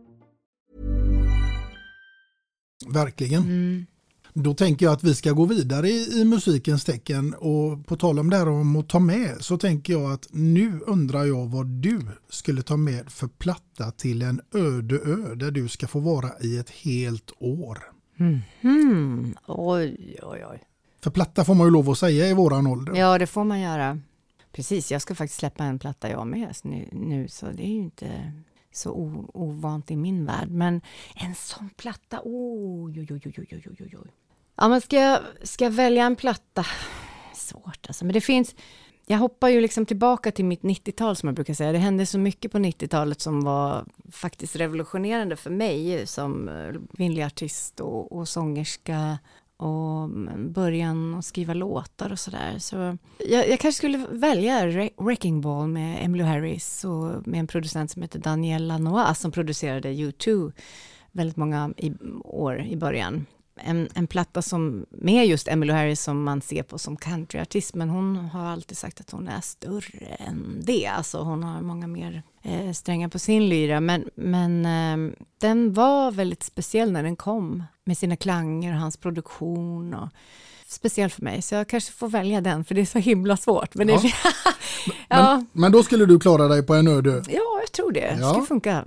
Verkligen. Då tänker jag att vi ska gå vidare i, i musikens tecken och på tal om det här om att ta med så tänker jag att nu undrar jag vad du skulle ta med för platta till en öde ö där du ska få vara i ett helt år.
Mhm. Oj, oj, oj.
För platta får man ju lov att säga i våran ålder.
Ja, det får man göra. Precis, jag ska faktiskt släppa en platta jag med nu, nu så det är ju inte så ovant i min värld. Men en sån platta, oj, oj, oj, oj, oj, oj, oj. Ja, men ska jag, ska jag välja en platta? Svårt alltså, men det finns... Jag hoppar ju liksom tillbaka till mitt 90-tal som jag brukar säga. Det hände så mycket på 90-talet som var faktiskt revolutionerande för mig som eh, kvinnlig artist och, och sångerska och mm, början att skriva låtar och sådär. Så jag, jag kanske skulle välja Wrecking Ball med Emmylou Harris och med en producent som heter Daniel Lanois som producerade U2 väldigt många i, år i början. En, en platta som med just Emmylou Harris som man ser på som countryartist, men hon har alltid sagt att hon är större än det. Alltså hon har många mer eh, strängar på sin lyra, men, men eh, den var väldigt speciell när den kom med sina klanger och hans produktion. Och, speciell för mig, så jag kanske får välja den, för det är så himla svårt. Men,
Ja.
det, ja.
Men, men då skulle du klara dig på en öde.
ja, jag tror det. Det
Ja.
ska funka.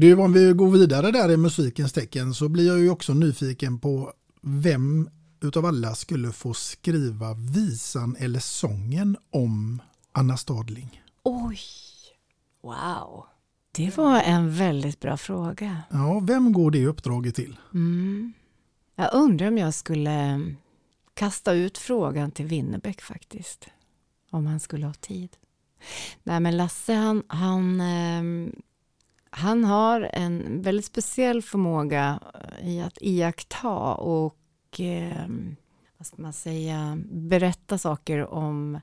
Du, om vi går vidare där i musikens tecken så blir jag ju också nyfiken på vem utav alla skulle få skriva visan eller sången om Anna Stadling?
Oj, wow. Det var en väldigt bra fråga.
Ja, vem går det uppdraget till?
Mm. Jag undrar om jag skulle kasta ut frågan till Winnerbäck faktiskt. Om han skulle ha tid. Nej men Lasse han, han, ehm, han har en väldigt speciell förmåga i att iaktta och ehm, vad ska man säga, berätta saker om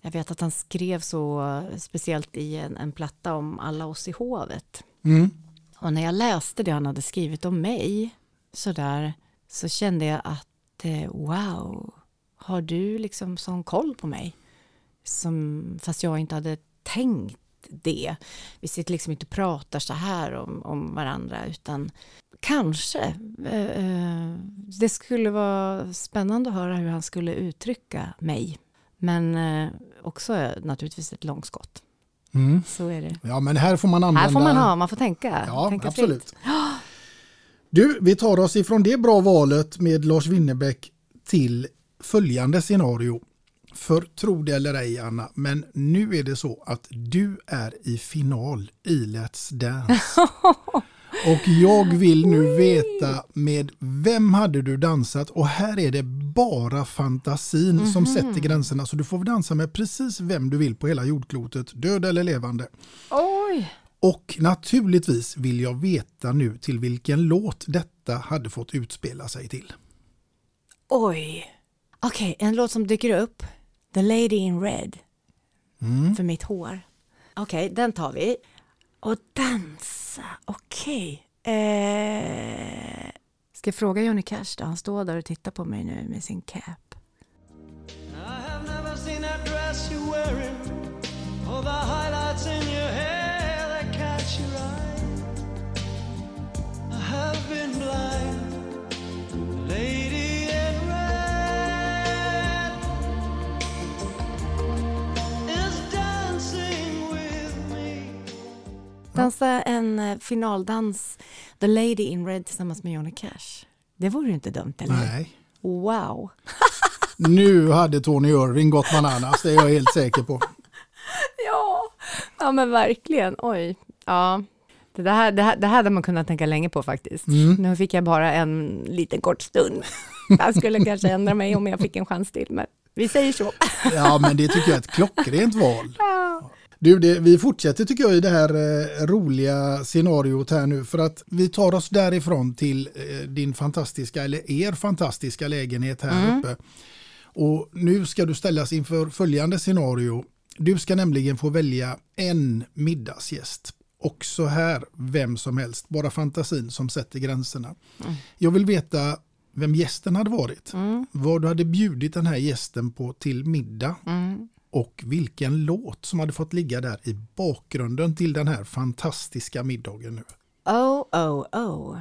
jag vet att han skrev så speciellt i en, en platta om alla oss i hovet.
Mm.
Och när jag läste det han hade skrivit om mig så där så kände jag att eh, wow, har du liksom sån koll på mig? Som, fast jag inte hade tänkt det. Vi sitter liksom inte och pratar så här om, om varandra utan kanske. Eh, eh, det skulle vara spännande att höra hur han skulle uttrycka mig. Men eh, också naturligtvis ett långskott.
Mm.
Så är det.
Ja, men här får man använda...
Här får man ha, man får tänka.
Ja,
tänka
absolut.
fritt.
Du, vi tar oss ifrån det bra valet med Lars Winnerbäck till följande scenario. För tro det eller ej Anna, men nu är det så att du är i final i Let's Dance. Och jag vill nu veta med vem hade du dansat och här är det bara fantasin som
Mhm.
sätter gränserna så du får dansa med precis vem du vill på hela jordklotet, död eller levande.
Oj!
Och naturligtvis vill jag veta nu till vilken låt detta hade fått utspela sig till.
Oj. Okej, en låt som dyker upp. The Lady in Red.
Mm.
För mitt hår. Okej, den tar vi. Och dansa. Okej. Eh, ska jag fråga Johnny Cash då? Han står där och tittar på mig nu med sin cap.
I have never seen that dress you're wearing or the highlights
Dansa en eh, finaldans. The Lady in Red tillsammans med Johnny Cash. Det vore ju inte dumt, eller?
Nej.
Wow.
Nu hade Tony Irving gått bananas, det är jag helt säker på.
Ja, ja men verkligen. Oj. Ja. Det, där, det, här, det här hade man kunnat tänka länge på faktiskt.
Mm.
Nu fick jag bara en liten kort stund. Jag skulle kanske ändra mig om jag fick en chans till, men vi säger så.
Ja, men det tycker jag är ett klockrent val. Du, det, vi fortsätter tycker jag i det här eh, roliga scenariot här nu för att vi tar oss därifrån till eh, din fantastiska, eller er fantastiska lägenhet här
Mm.
uppe. Och nu ska du ställas inför följande scenario. Du ska nämligen få välja en middagsgäst. Också här vem som helst, bara fantasin som sätter gränserna.
Mm.
Jag vill veta vem gästen hade varit. Vad du hade bjudit den här gästen på till middag. Och vilken låt som hade fått ligga där i bakgrunden till den här fantastiska middagen nu.
Oh, oh, oh.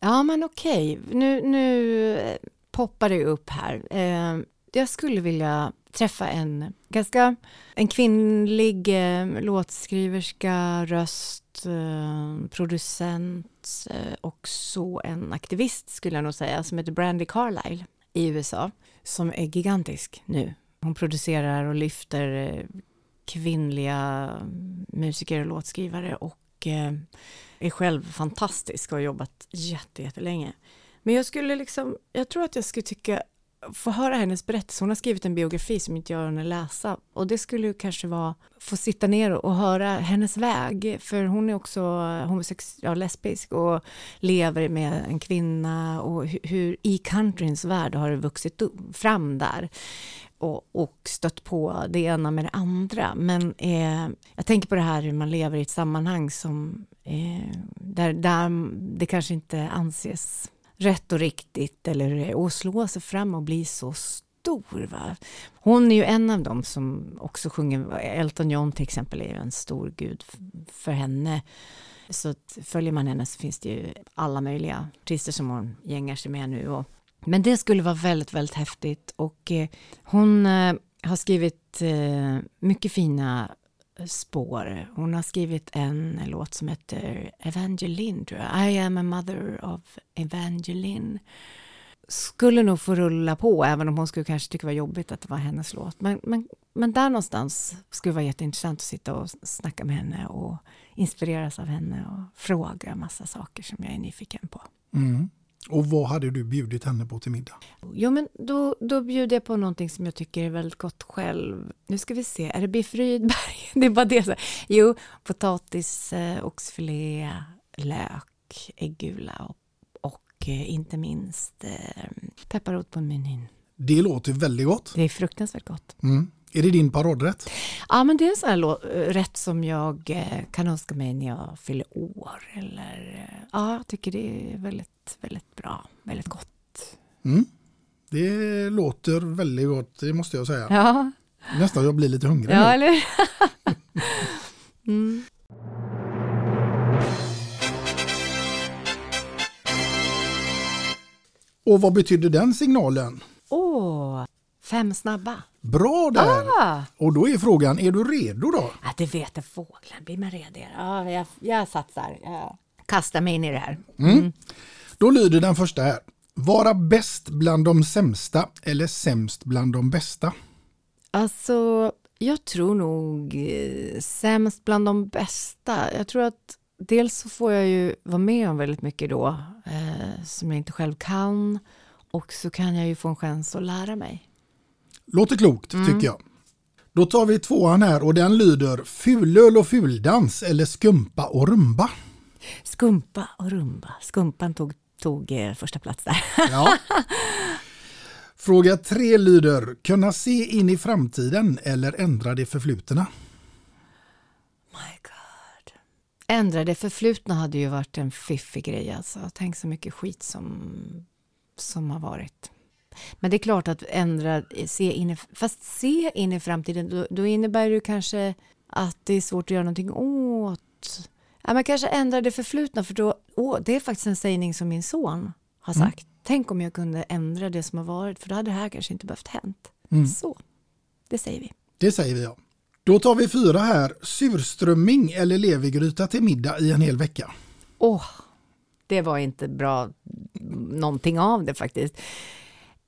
Ja, men okej. Nu, nu poppar det upp här. Eh, jag skulle vilja träffa en ganska en kvinnlig eh, låtskriverska, röst, eh, producent eh, och så en aktivist skulle jag nog säga som heter Brandy Carlile i USA som är gigantisk nu. Hon producerar och lyfter eh, kvinnliga musiker och låtskrivare och eh, är själv fantastisk och har jobbat jätte, jättelänge. Men jag skulle liksom, jag tror att jag skulle tycka, få höra hennes berättelse. Hon har skrivit en biografi som inte jag hunnit läsa och det skulle ju kanske vara, få sitta ner och höra hennes väg. För hon är också homosex, ja, lesbisk och lever med en kvinna och hur, hur i countryns värld har det vuxit fram där och, och stött på det ena med det andra. Men eh, jag tänker på det här hur man lever i ett sammanhang som eh, där, där det kanske inte anses rätt och riktigt eller att slå sig fram och bli så stor. Va? Hon är ju en av dem som också sjunger, Elton John till exempel är ju en stor gud för henne. Så följer man henne så finns det ju alla möjliga artister som hon gängar sig med nu. Och, men det skulle vara väldigt, väldigt häftigt och eh, hon eh, har skrivit eh, mycket fina spår. Hon har skrivit en låt som heter Evangeline, tror jag. I am a mother of Evangeline. Skulle nog få rulla på, även om hon skulle kanske tycka det var jobbigt att det var hennes låt. Men, men, men där någonstans skulle det vara jätteintressant att sitta och snacka med henne och inspireras av henne och fråga massa saker som jag är nyfiken på.
Mm. Och vad hade du bjudit henne på till middag?
Jo, men då, då bjuder jag på någonting som jag tycker är väldigt gott själv. Nu ska vi se, är det biff Rydberg? Det är bara det. Så. Jo, potatis, eh, oxfilé, lök, äggula och, och eh, inte minst eh, pepparrot på menyn.
Det låter väldigt gott.
Det är fruktansvärt gott.
Mm. Är det din paradrätt?
Ja, men det är en sån här rätt som jag eh, kan önska mig när jag fyller år. Eller, eh, ja, jag tycker det är väldigt, väldigt bra, väldigt gott.
Mm. Det låter väldigt gott, det måste jag säga.
Ja,
Nästan jag blir lite hungrig
ja
nu.
eller mm.
Och vad betyder den signalen?
Åh, fem snabba.
Bra där!
Ah.
Och då är frågan, är du redo då?
Ja, det vet jag fåglar. Blir man redigare? Ja, jag, jag satsar. Jag kastar mig in i det här.
Mm. Då lyder den första här. Vara bäst bland de sämsta eller sämst bland de bästa?
Alltså, jag tror nog eh, sämst bland de bästa. Jag tror att dels så får jag ju vara med om väldigt mycket då eh, som jag inte själv kan och så kan jag ju få en chans att lära mig.
Låter klokt
Mm.
tycker jag. Då tar vi tvåan här och den lyder fulöl och fuldans eller skumpa och rumba.
Skumpa och rumba. Skumpan tog, tog eh, första plats där.
Ja. Fråga tre lyder, kunna se in i framtiden eller ändra det förflutna?
Ändra det förflutna hade ju varit en fiffig grej alltså. Tänk så mycket skit som, som har varit. Men det är klart att ändra, se in i, fast se in i framtiden, då, då innebär det kanske att det är svårt att göra någonting åt. Ja, men kanske ändra det förflutna, för då, åh, det är faktiskt en sägning som min son har
Mm.
sagt. Tänk om jag kunde ändra det som har varit, för då hade det här kanske inte behövt hänt.
Mm.
Så, det säger vi.
Det säger vi ja. Då tar vi fyra här, surströmming eller levergryta till middag i en hel vecka.
Åh, det var inte bra någonting av det faktiskt.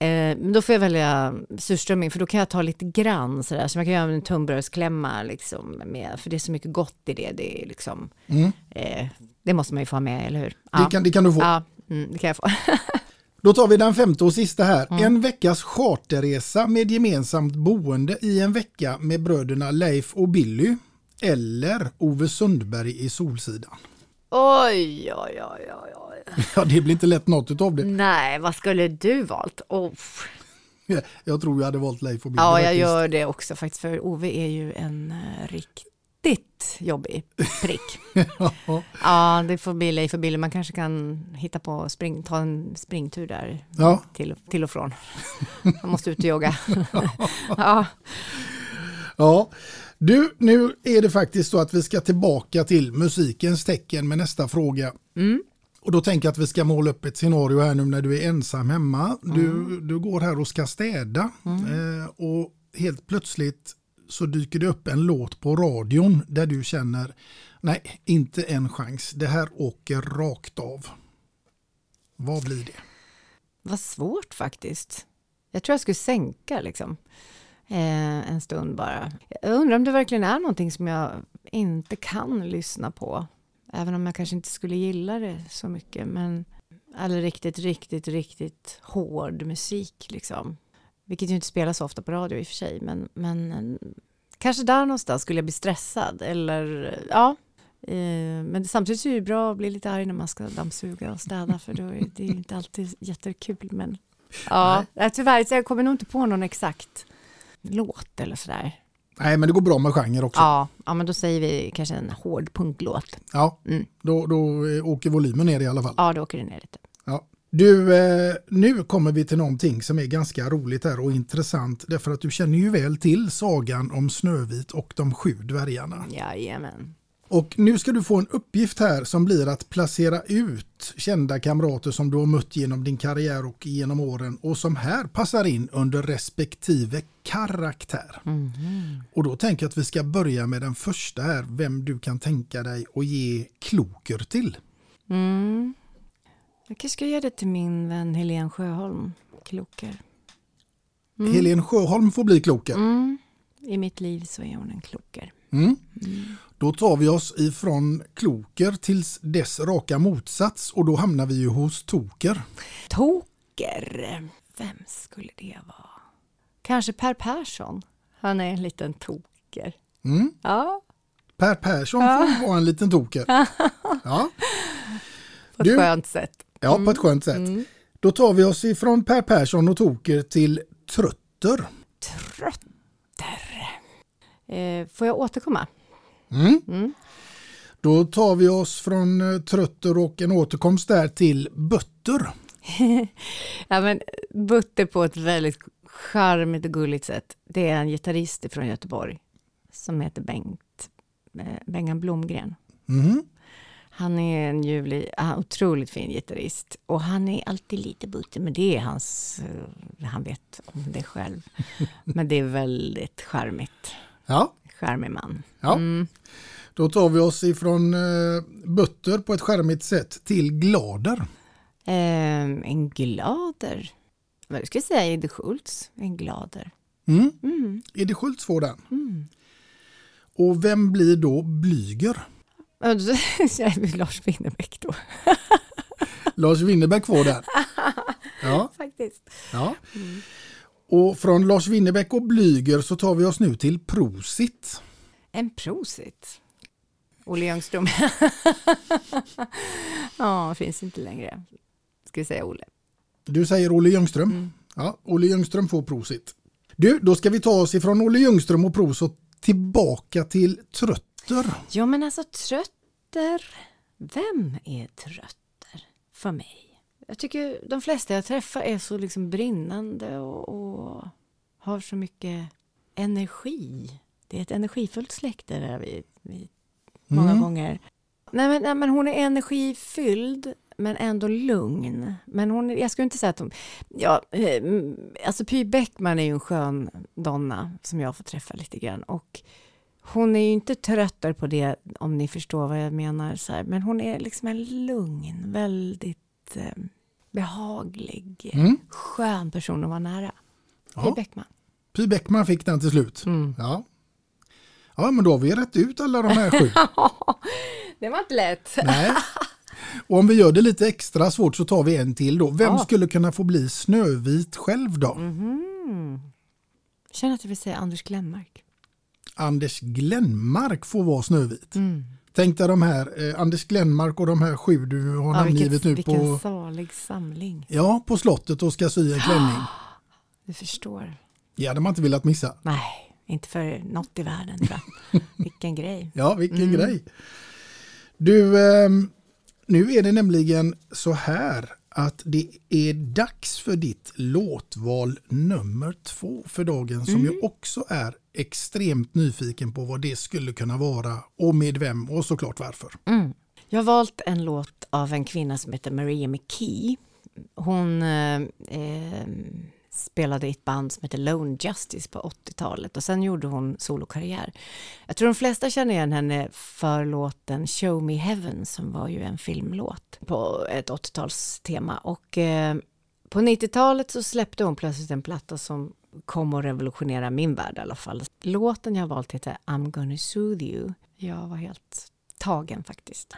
Eh, men då får jag välja surströmming för då kan jag ta lite grann sådär. Så man kan göra en tunnbrödsklämma liksom med, för det är så mycket gott i det. Det, är liksom,
Mm.
eh, det måste man ju få med, eller hur?
Det kan- det kan du få.
Ja, mm, det kan jag få.
Då tar vi den femte och sista här.
Mm.
En veckas charterresa med gemensamt boende i en vecka med bröderna Leif och Billy. Eller Ove Sundberg i Solsidan.
Oj, oj, oj, oj, oj.
Ja, det blir inte lätt något utav det.
Nej, vad skulle du valt? Oh.
Jag tror jag hade valt Leif och Billy.
Ja, jag
faktiskt.
gör det också faktiskt, för Ove är ju en uh, riktigt jobbig prick. ja, det får bli Leif och Billy. Man kanske kan hitta på spring, ta en springtur där
Ja.
till, till och från. Man måste ut och jogga. ja.
Ja, du, nu är det faktiskt så att vi ska tillbaka till musikens tecken med nästa fråga.
Mm.
Och då tänker jag att vi ska måla upp ett scenario här nu när du är ensam hemma. Du, du går här och ska städa eh, och helt plötsligt så dyker det upp en låt på radion där du känner nej, inte en chans. Det här åker rakt av. Vad blir det?
Vad svårt faktiskt. Jag tror jag skulle sänka liksom. Eh, en stund bara. Jag undrar om det verkligen är någonting som jag inte kan lyssna på. Även om jag kanske inte skulle gilla det så mycket. Men eller riktigt, riktigt, riktigt hård musik liksom. Vilket ju inte spelas ofta på radio i och för sig. Men, men eh, kanske där någonstans skulle jag bli stressad. Eller ja. Eh, men samtidigt är det bra att bli lite arg när man ska dammsuga och städa. För då är det inte alltid jättekul. Men ja, tyvärr, så jag kommer nog inte på någon exakt. Låt eller sådär.
Nej, men det går bra med genre också.
Ja, ja, men då säger vi kanske en hård punklåt.
Ja,
Mm.
då, då åker volymen ner i alla fall.
Ja, då åker det ner lite.
Ja. Du, eh, nu kommer vi till någonting som är ganska roligt här och intressant. Därför att du känner ju väl till sagan om Snövit och de sju dvärgarna.
Jajamän.
Och nu ska du få en uppgift här som blir att placera ut kända kamrater som du har mött genom din karriär och genom åren och som här passar in under respektive karaktär. Och då tänker jag att vi ska börja med den första här, vem du kan tänka dig att ge kloker till.
Mm. Jag kanske ska ge det till min vän Helene Sjöholm, Kloker. Mm.
Helen Sjöholm får bli kloker.
Mm. I mitt liv så är hon en kloker.
Mm. Då tar vi oss ifrån kloker till dess raka motsats och då hamnar vi ju hos toker.
Toker, vem skulle det vara? Kanske Per Persson. Han är en liten toker.
Mm.
Ja,
Per Persson
Ja.
får vara en liten toker. Ja.
på ett
Du-
skönt sätt.
Ja, på ett skönt sätt.
Mm.
Då tar vi oss ifrån Per Persson och toker till trötter.
Eh, får jag återkomma?
Mm.
Mm.
Då tar vi oss från eh, trötter och en återkomst där till bötter.
ja, men Butter på ett väldigt charmigt och gulligt sätt. Det är en gitarrist från Göteborg som heter Bengt, eh, Bengan Blomgren.
Mhm.
Han är en ljuvlig, otroligt fin gitarrist och han är alltid lite butter, men det är hans, eh, han vet om det själv. men det är väldigt charmigt.
Ja.
Charmig man.
Ja.
Mm.
Då tar vi oss ifrån eh, bötter på ett skärmigt sätt till glader.
Eh, en glader. Vad ska jag säga? Edde Schultz. En glader.
Mm.
Mm.
Eddie Schultz får den.
Mm.
Och vem blir då blyger?
Lars Winnerbäck då.
Lars Winnerbäck får den. Ja.
Faktiskt.
Ja. Och från Lars Winnerbäck och Blyger så tar vi oss nu till Prosit.
En prosit. Olle Ljungström. ja, finns inte längre. Ska vi säga Olle.
Du säger Olle Ljungström. Ja, Olle Ljungström får Prosit. Du, då ska vi ta oss ifrån Olle Ljungström och Prosit tillbaka till Trötter.
Ja, men alltså trötter. Vem är trötter för mig? Jag tycker de flesta jag träffar är så liksom brinnande och, och har så mycket energi. Det är ett energifullt släkte där vi, vi många
Mm.
gånger. Nej men, nej men hon är energifylld men ändå lugn. Men hon, jag skulle inte säga att hon... Ja, eh, alltså Py Bäckman är ju en skön donna som jag får träffa lite grann. Och hon är ju inte tröttare på det om ni förstår vad jag menar. Så här. Men hon är liksom en lugn, väldigt eh, behaglig,
Mm.
skön person att vara nära. Py. Bäckman.
Py Bäckman fick den till slut.
Mm.
Ja. ja, men då har vi rätt ut alla de här sju.
Det var inte lätt.
Nej. Och om vi gör det lite extra svårt så tar vi en till då. Vem
Ja.
skulle kunna få bli Snövit själv då?
Mhm. Jag känner att jag vill säga Anders Glenmark.
Anders Glenmark får vara Snövit.
Mm.
Tänk dig de här, eh, Anders Glenmark och de här sju du har
Ja,
namngivit
vilken,
nu
vilken
på,
salig samling.
ja, på slottet och ska sy en klänning.
Du förstår.
Det hade man inte velat missa.
Nej, inte för något i världen. tror jag. vilken grej.
Ja, vilken
Mm.
grej. Du, ehm, nu är det nämligen så här att det är dags för ditt låtval nummer två för dagen som
Mm.
jag också är extremt nyfiken på vad det skulle kunna vara och med vem och såklart varför.
Mm. Jag har valt en låt av en kvinna som heter Maria McKee. Hon eh, eh, spelade i ett band som heter Lone Justice på 80-talet och sen gjorde hon solokarriär. Jag tror de flesta känner igen henne för låten Show Me Heaven som var ju en filmlåt på ett 80-talstema och eh, på 90-talet så släppte hon plötsligt en platta som kom att revolutionera min värld i alla fall. Låten jag har valt heter I'm gonna soothe you. Jag var helt tagen faktiskt.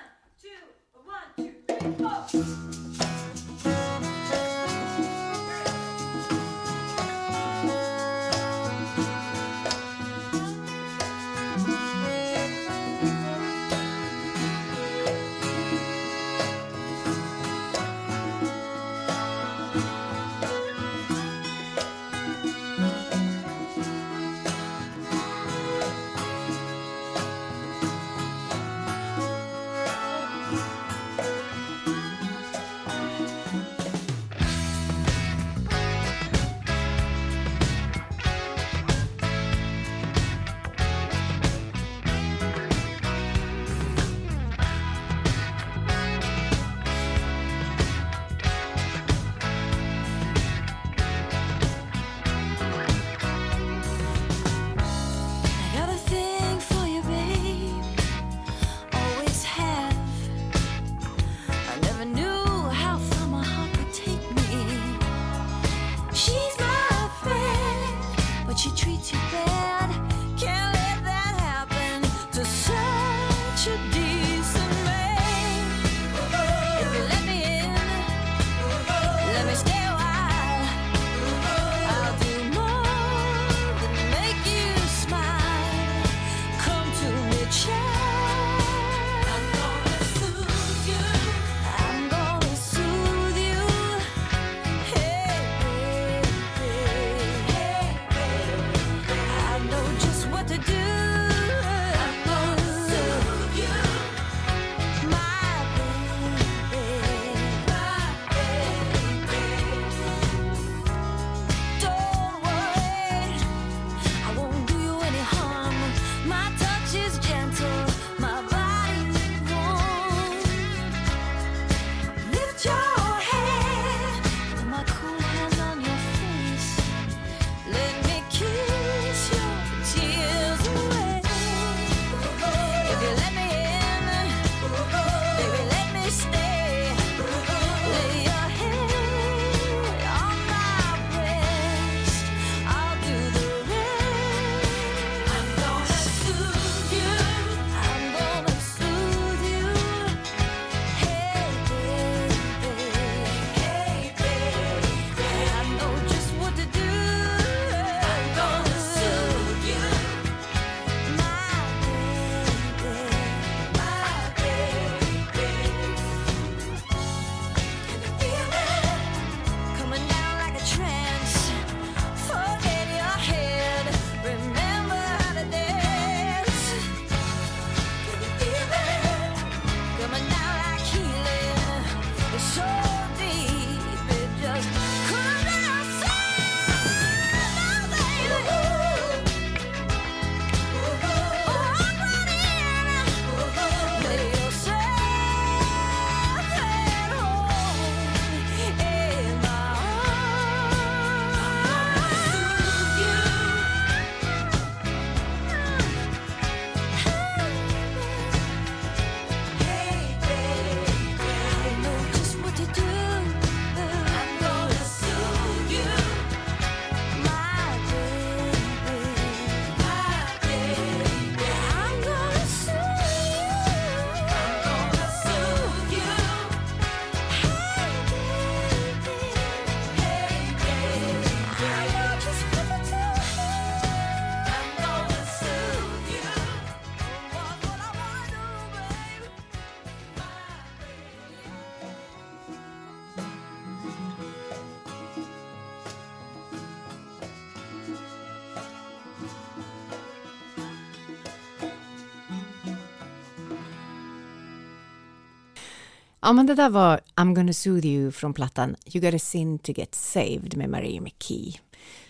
Ja, men det där var I'm gonna soothe you från plattan You gotta sin to get saved med Marie McKee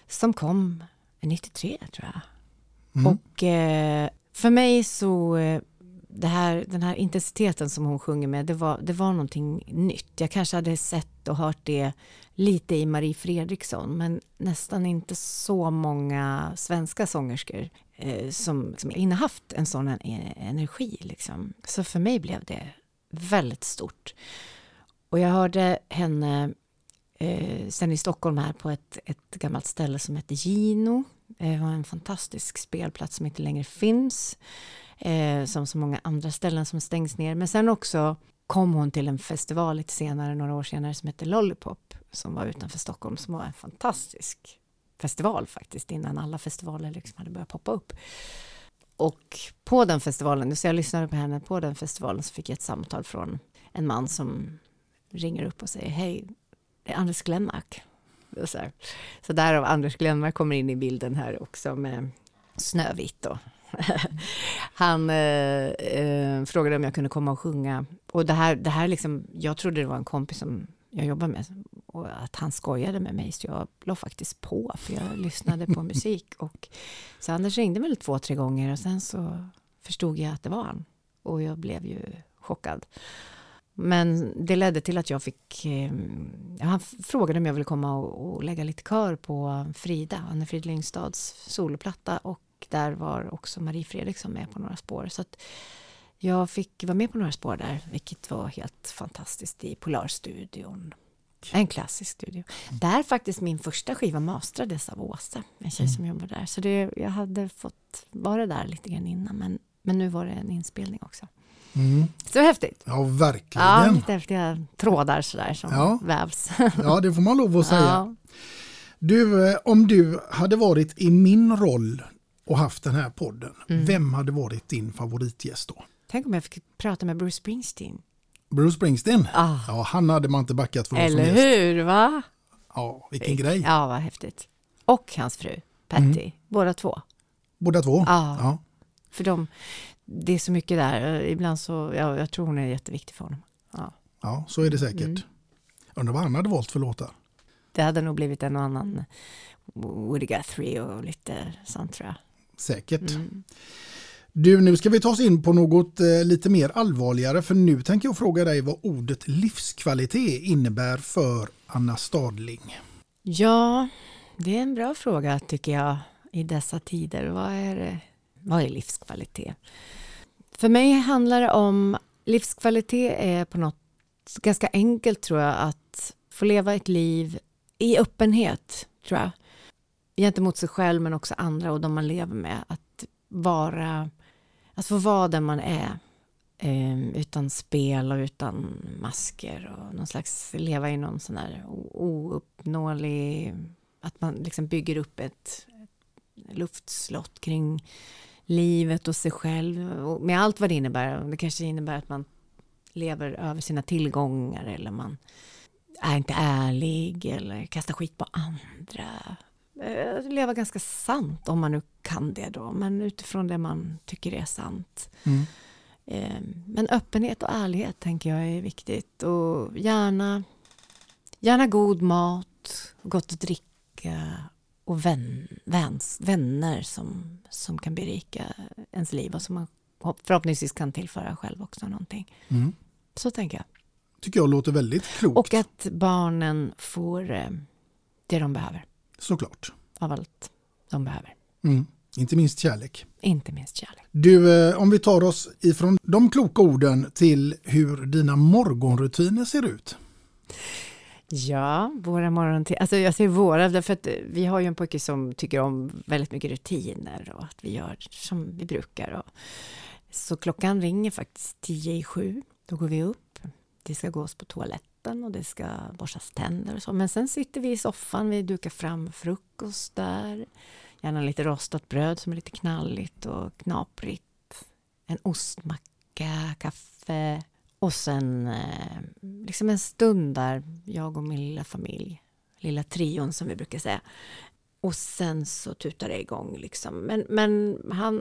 som kom 93 tror jag.
Mm.
Och eh, för mig så eh, här, den här intensiteten som hon sjunger med, det var, det var någonting nytt. Jag kanske hade sett och hört det lite i Marie Fredriksson, men nästan inte så många svenska sångerskor eh, som, som innehaft en sån en, energi. Liksom. Så för mig blev det väldigt stort. Och jag hörde henne eh, sen i Stockholm här på ett, ett gammalt ställe som heter Gino. Eh, Det var en fantastisk spelplats som inte längre finns. Eh, som så många andra ställen som stängs ner. Men sen också kom hon till en festival lite senare, några år senare, som hette Lollipop, som var utanför Stockholm, som var en fantastisk festival faktiskt, innan alla festivaler liksom hade börjat poppa upp. Och på den festivalen, så jag lyssnade på henne på den festivalen, så fick jag ett samtal från en man som ringer upp och säger, hej, det är Anders Glenmark. Så, här. så därav Anders Glenmark kommer in i bilden här också med Snövit och han eh, eh, frågade om jag kunde komma och sjunga. Och det här, det här liksom, jag trodde det var en kompis som jag jobbar med och att han skojade med mig så jag la faktiskt på för jag lyssnade på musik och så Anders ringde väl två, tre gånger och sen så förstod jag att det var han och jag blev ju chockad. Men det ledde till att jag fick, eh, han frågade om jag ville komma och, och lägga lite kör på Frida, Anne Frid Lyngstads soloplatta och där var också Marie Fredriksson med på några spår. Så att jag fick vara med på några spår där, vilket var helt fantastiskt i Polarstudion. En klassisk studio. Mm. Där faktiskt min första skiva mastrades av Åsa, en tjej mm. som jobbar där. Så det, jag hade fått vara där lite grann innan, men, men nu var det en inspelning också.
Mm.
Så häftigt.
Ja, verkligen.
Ja, lite häftiga trådar sådär som
ja.
vävs.
ja, det får man lov att säga. Ja. Du, eh, om du hade varit i min roll och haft den här podden, mm. vem hade varit din favoritgäst då?
Tänk om jag fick prata med Bruce Springsteen.
Bruce Springsteen?
Ah.
Ja, han hade man inte backat för
Eller hur, va?
Ja, vilken grej.
Ja, vad häftigt. Och hans fru, Patty, mm. båda två.
Båda två?
Ah.
Ja.
För de, det är så mycket där. Ibland så, ja, jag tror hon är jätteviktig för honom. Ja,
ja så är det säkert. Mm. Undrar vad han hade valt för låtar?
Det hade nog blivit en och annan Woody Guthrie och lite sånt tror jag.
Säkert. Mm. Du, nu ska vi ta oss in på något eh, lite mer allvarligare för nu tänker jag fråga dig vad ordet livskvalitet innebär för Anna Stadling.
Ja, det är en bra fråga tycker jag i dessa tider. Vad är, vad är livskvalitet? För mig handlar det om livskvalitet är på något ganska enkelt tror jag att få leva ett liv i öppenhet tror jag gentemot sig själv men också andra och de man lever med. Att vara, att få vara den man är. Ehm, utan spel och utan masker och någon slags leva i någon sån här ouppnåelig, att man liksom bygger upp ett, ett luftslott kring livet och sig själv och med allt vad det innebär. Det kanske innebär att man lever över sina tillgångar eller man är inte ärlig eller kastar skit på andra leva ganska sant om man nu kan det då, men utifrån det man tycker är sant. Mm. Eh, men öppenhet och ärlighet tänker jag är viktigt och gärna, gärna god mat, gott att dricka och vän, väns, vänner som, som kan berika ens liv och som man förhoppningsvis kan tillföra själv också någonting. Mm. Så tänker jag.
Tycker jag låter väldigt klokt.
Och att barnen får eh, det de behöver.
Såklart.
Av allt de behöver.
Mm. Inte minst kärlek.
Inte minst kärlek.
Du, eh, om vi tar oss ifrån de kloka orden till hur dina morgonrutiner ser ut.
Ja, våra morgonrutiner. Alltså jag säger våra, därför att vi har ju en pojke som tycker om väldigt mycket rutiner och att vi gör som vi brukar. Och, så klockan ringer faktiskt tio i sju. Då går vi upp. Det ska gås på toaletten vatten och det ska borstas tänder och så. Men sen sitter vi i soffan, vi dukar fram frukost där. Gärna lite rostat bröd som är lite knalligt och knaprigt. En ostmacka, kaffe och sen eh, liksom en stund där, jag och min lilla familj, lilla trion som vi brukar säga. Och sen så tutar det igång liksom. Men, men han,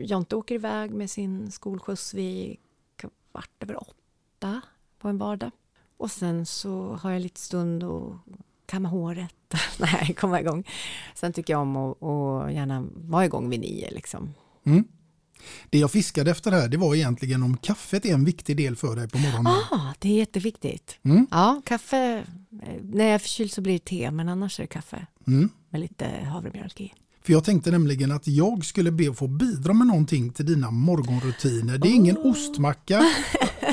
Jonte åker iväg med sin skolskjuts vid kvart över åtta på en vardag. Och sen så har jag lite stund och kamma håret. Nej, komma igång. Sen tycker jag om att, att gärna vara igång vid nio liksom.
Mm. Det jag fiskade efter här, det var egentligen om kaffet är en viktig del för dig på morgonen.
Ah, det är jätteviktigt.
Mm.
Ja, kaffe. eh, När jag är förkyld så blir det te, men annars är det kaffe
Mm.
med lite havremjölk i.
För jag tänkte nämligen att jag skulle be att få bidra med någonting till dina morgonrutiner. Det är ingen ostmacka,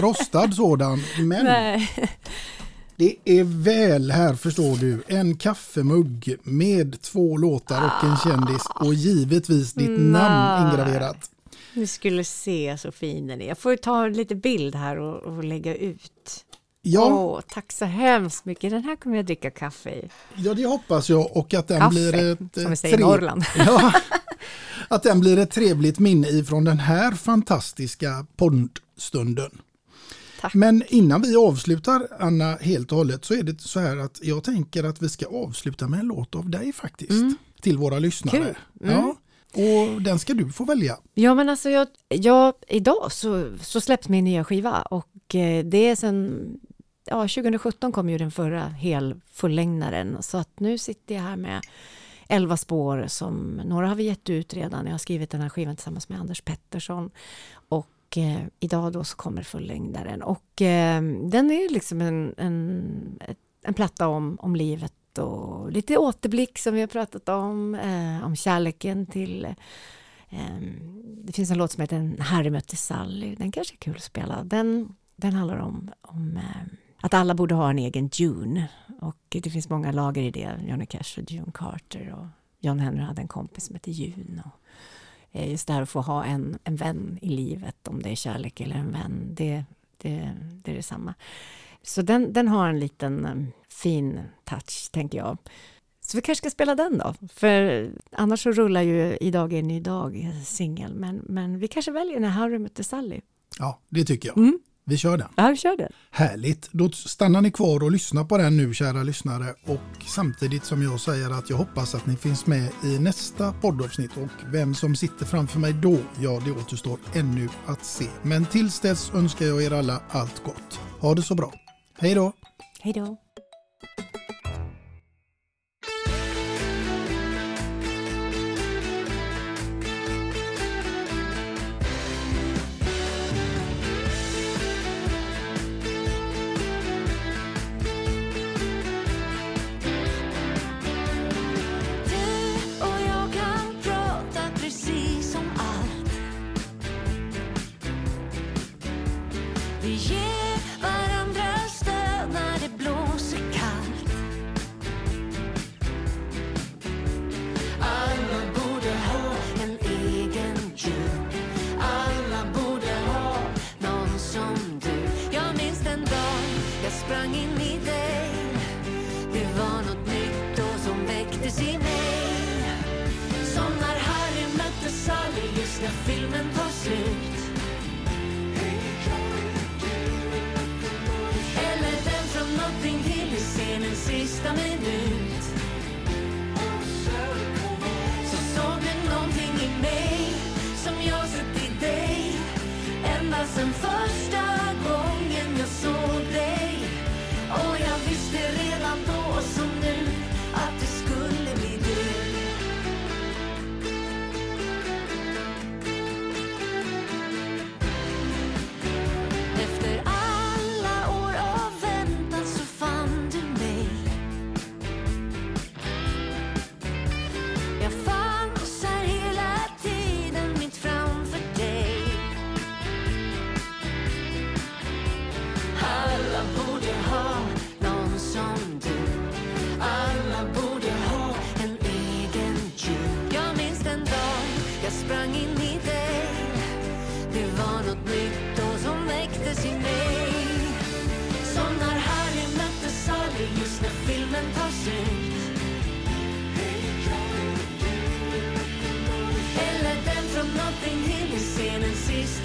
rostad sådan, men
Nej.
det är väl här förstår du en kaffemugg med två låtar och en kändis och givetvis ditt namn
Nej.
ingraverat.
Du skulle se så fin den är. Jag får ta lite bild här och, och lägga ut.
Ja.
Åh, tack så hemskt mycket. Den här kommer jag dricka kaffe i.
Ja, det hoppas jag och att den
Kaffe,
blir ett...
som vi
eh,
säger i Norrland.
Ja, att den blir ett trevligt minne ifrån den här fantastiska poddstunden. Men innan vi avslutar, Anna, helt och hållet så är det så här att jag tänker att vi ska avsluta med en låt av dig faktiskt. Till våra lyssnare.
Mm. Kul. Mm.
Ja, och den ska du få välja.
Ja, men alltså jag, jag, idag så, så släpps min nya skiva och eh, det är sen, ja 2017 kom ju den förra helfullängdaren så att nu sitter jag här med 11 spår som några har vi gett ut redan. Jag har skrivit den här skivan tillsammans med Anders Pettersson och eh, idag då så kommer fullängdaren och eh, den är liksom en, en, en platta om, om livet och lite återblick som vi har pratat om, eh, om kärleken till eh, Det finns en låt som heter En Harry mötte Sally. Den kanske är kul att spela. Den, den handlar om, om eh, att alla borde ha en egen June. Och det finns många lager i det. Johnny Cash och June Carter. Och John Henry hade en kompis som hette June. Och eh, just det här att få ha en, en vän i livet. Om det är kärlek eller en vän. Det, det, det är detsamma. Så den, den har en liten eh, fin touch, tänker jag. Så vi kanske ska spela den då, för annars så rullar ju Idag är en ny dag singel, men, men vi kanske väljer när Harry mötte Sally.
Ja, det tycker jag.
Mm.
Vi kör den.
Ja, vi kör den.
Härligt, då stannar ni kvar och lyssnar på den nu kära lyssnare och samtidigt som jag säger att jag hoppas att ni finns med i nästa poddavsnitt och vem som sitter framför mig då, ja det återstår ännu att se. Men tills dess önskar jag er alla allt gott. Ha det så bra. Hej då!
Hej då!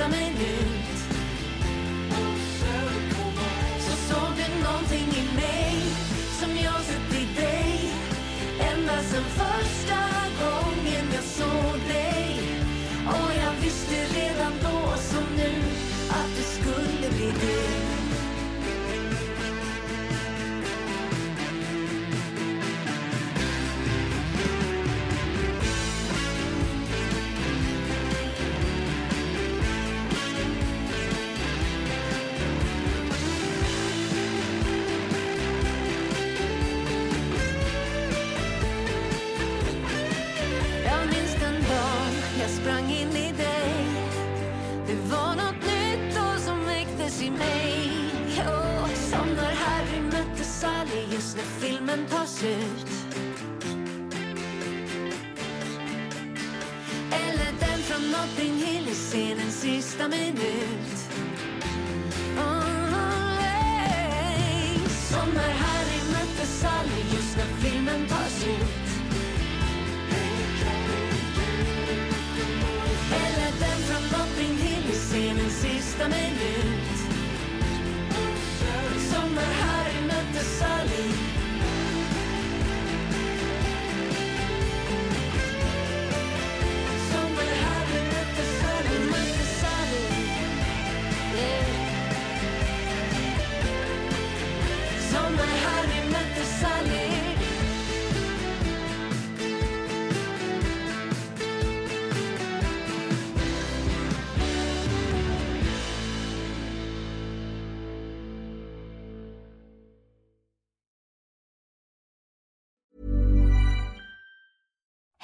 Scenens sista Spring hill i scenens sista minut.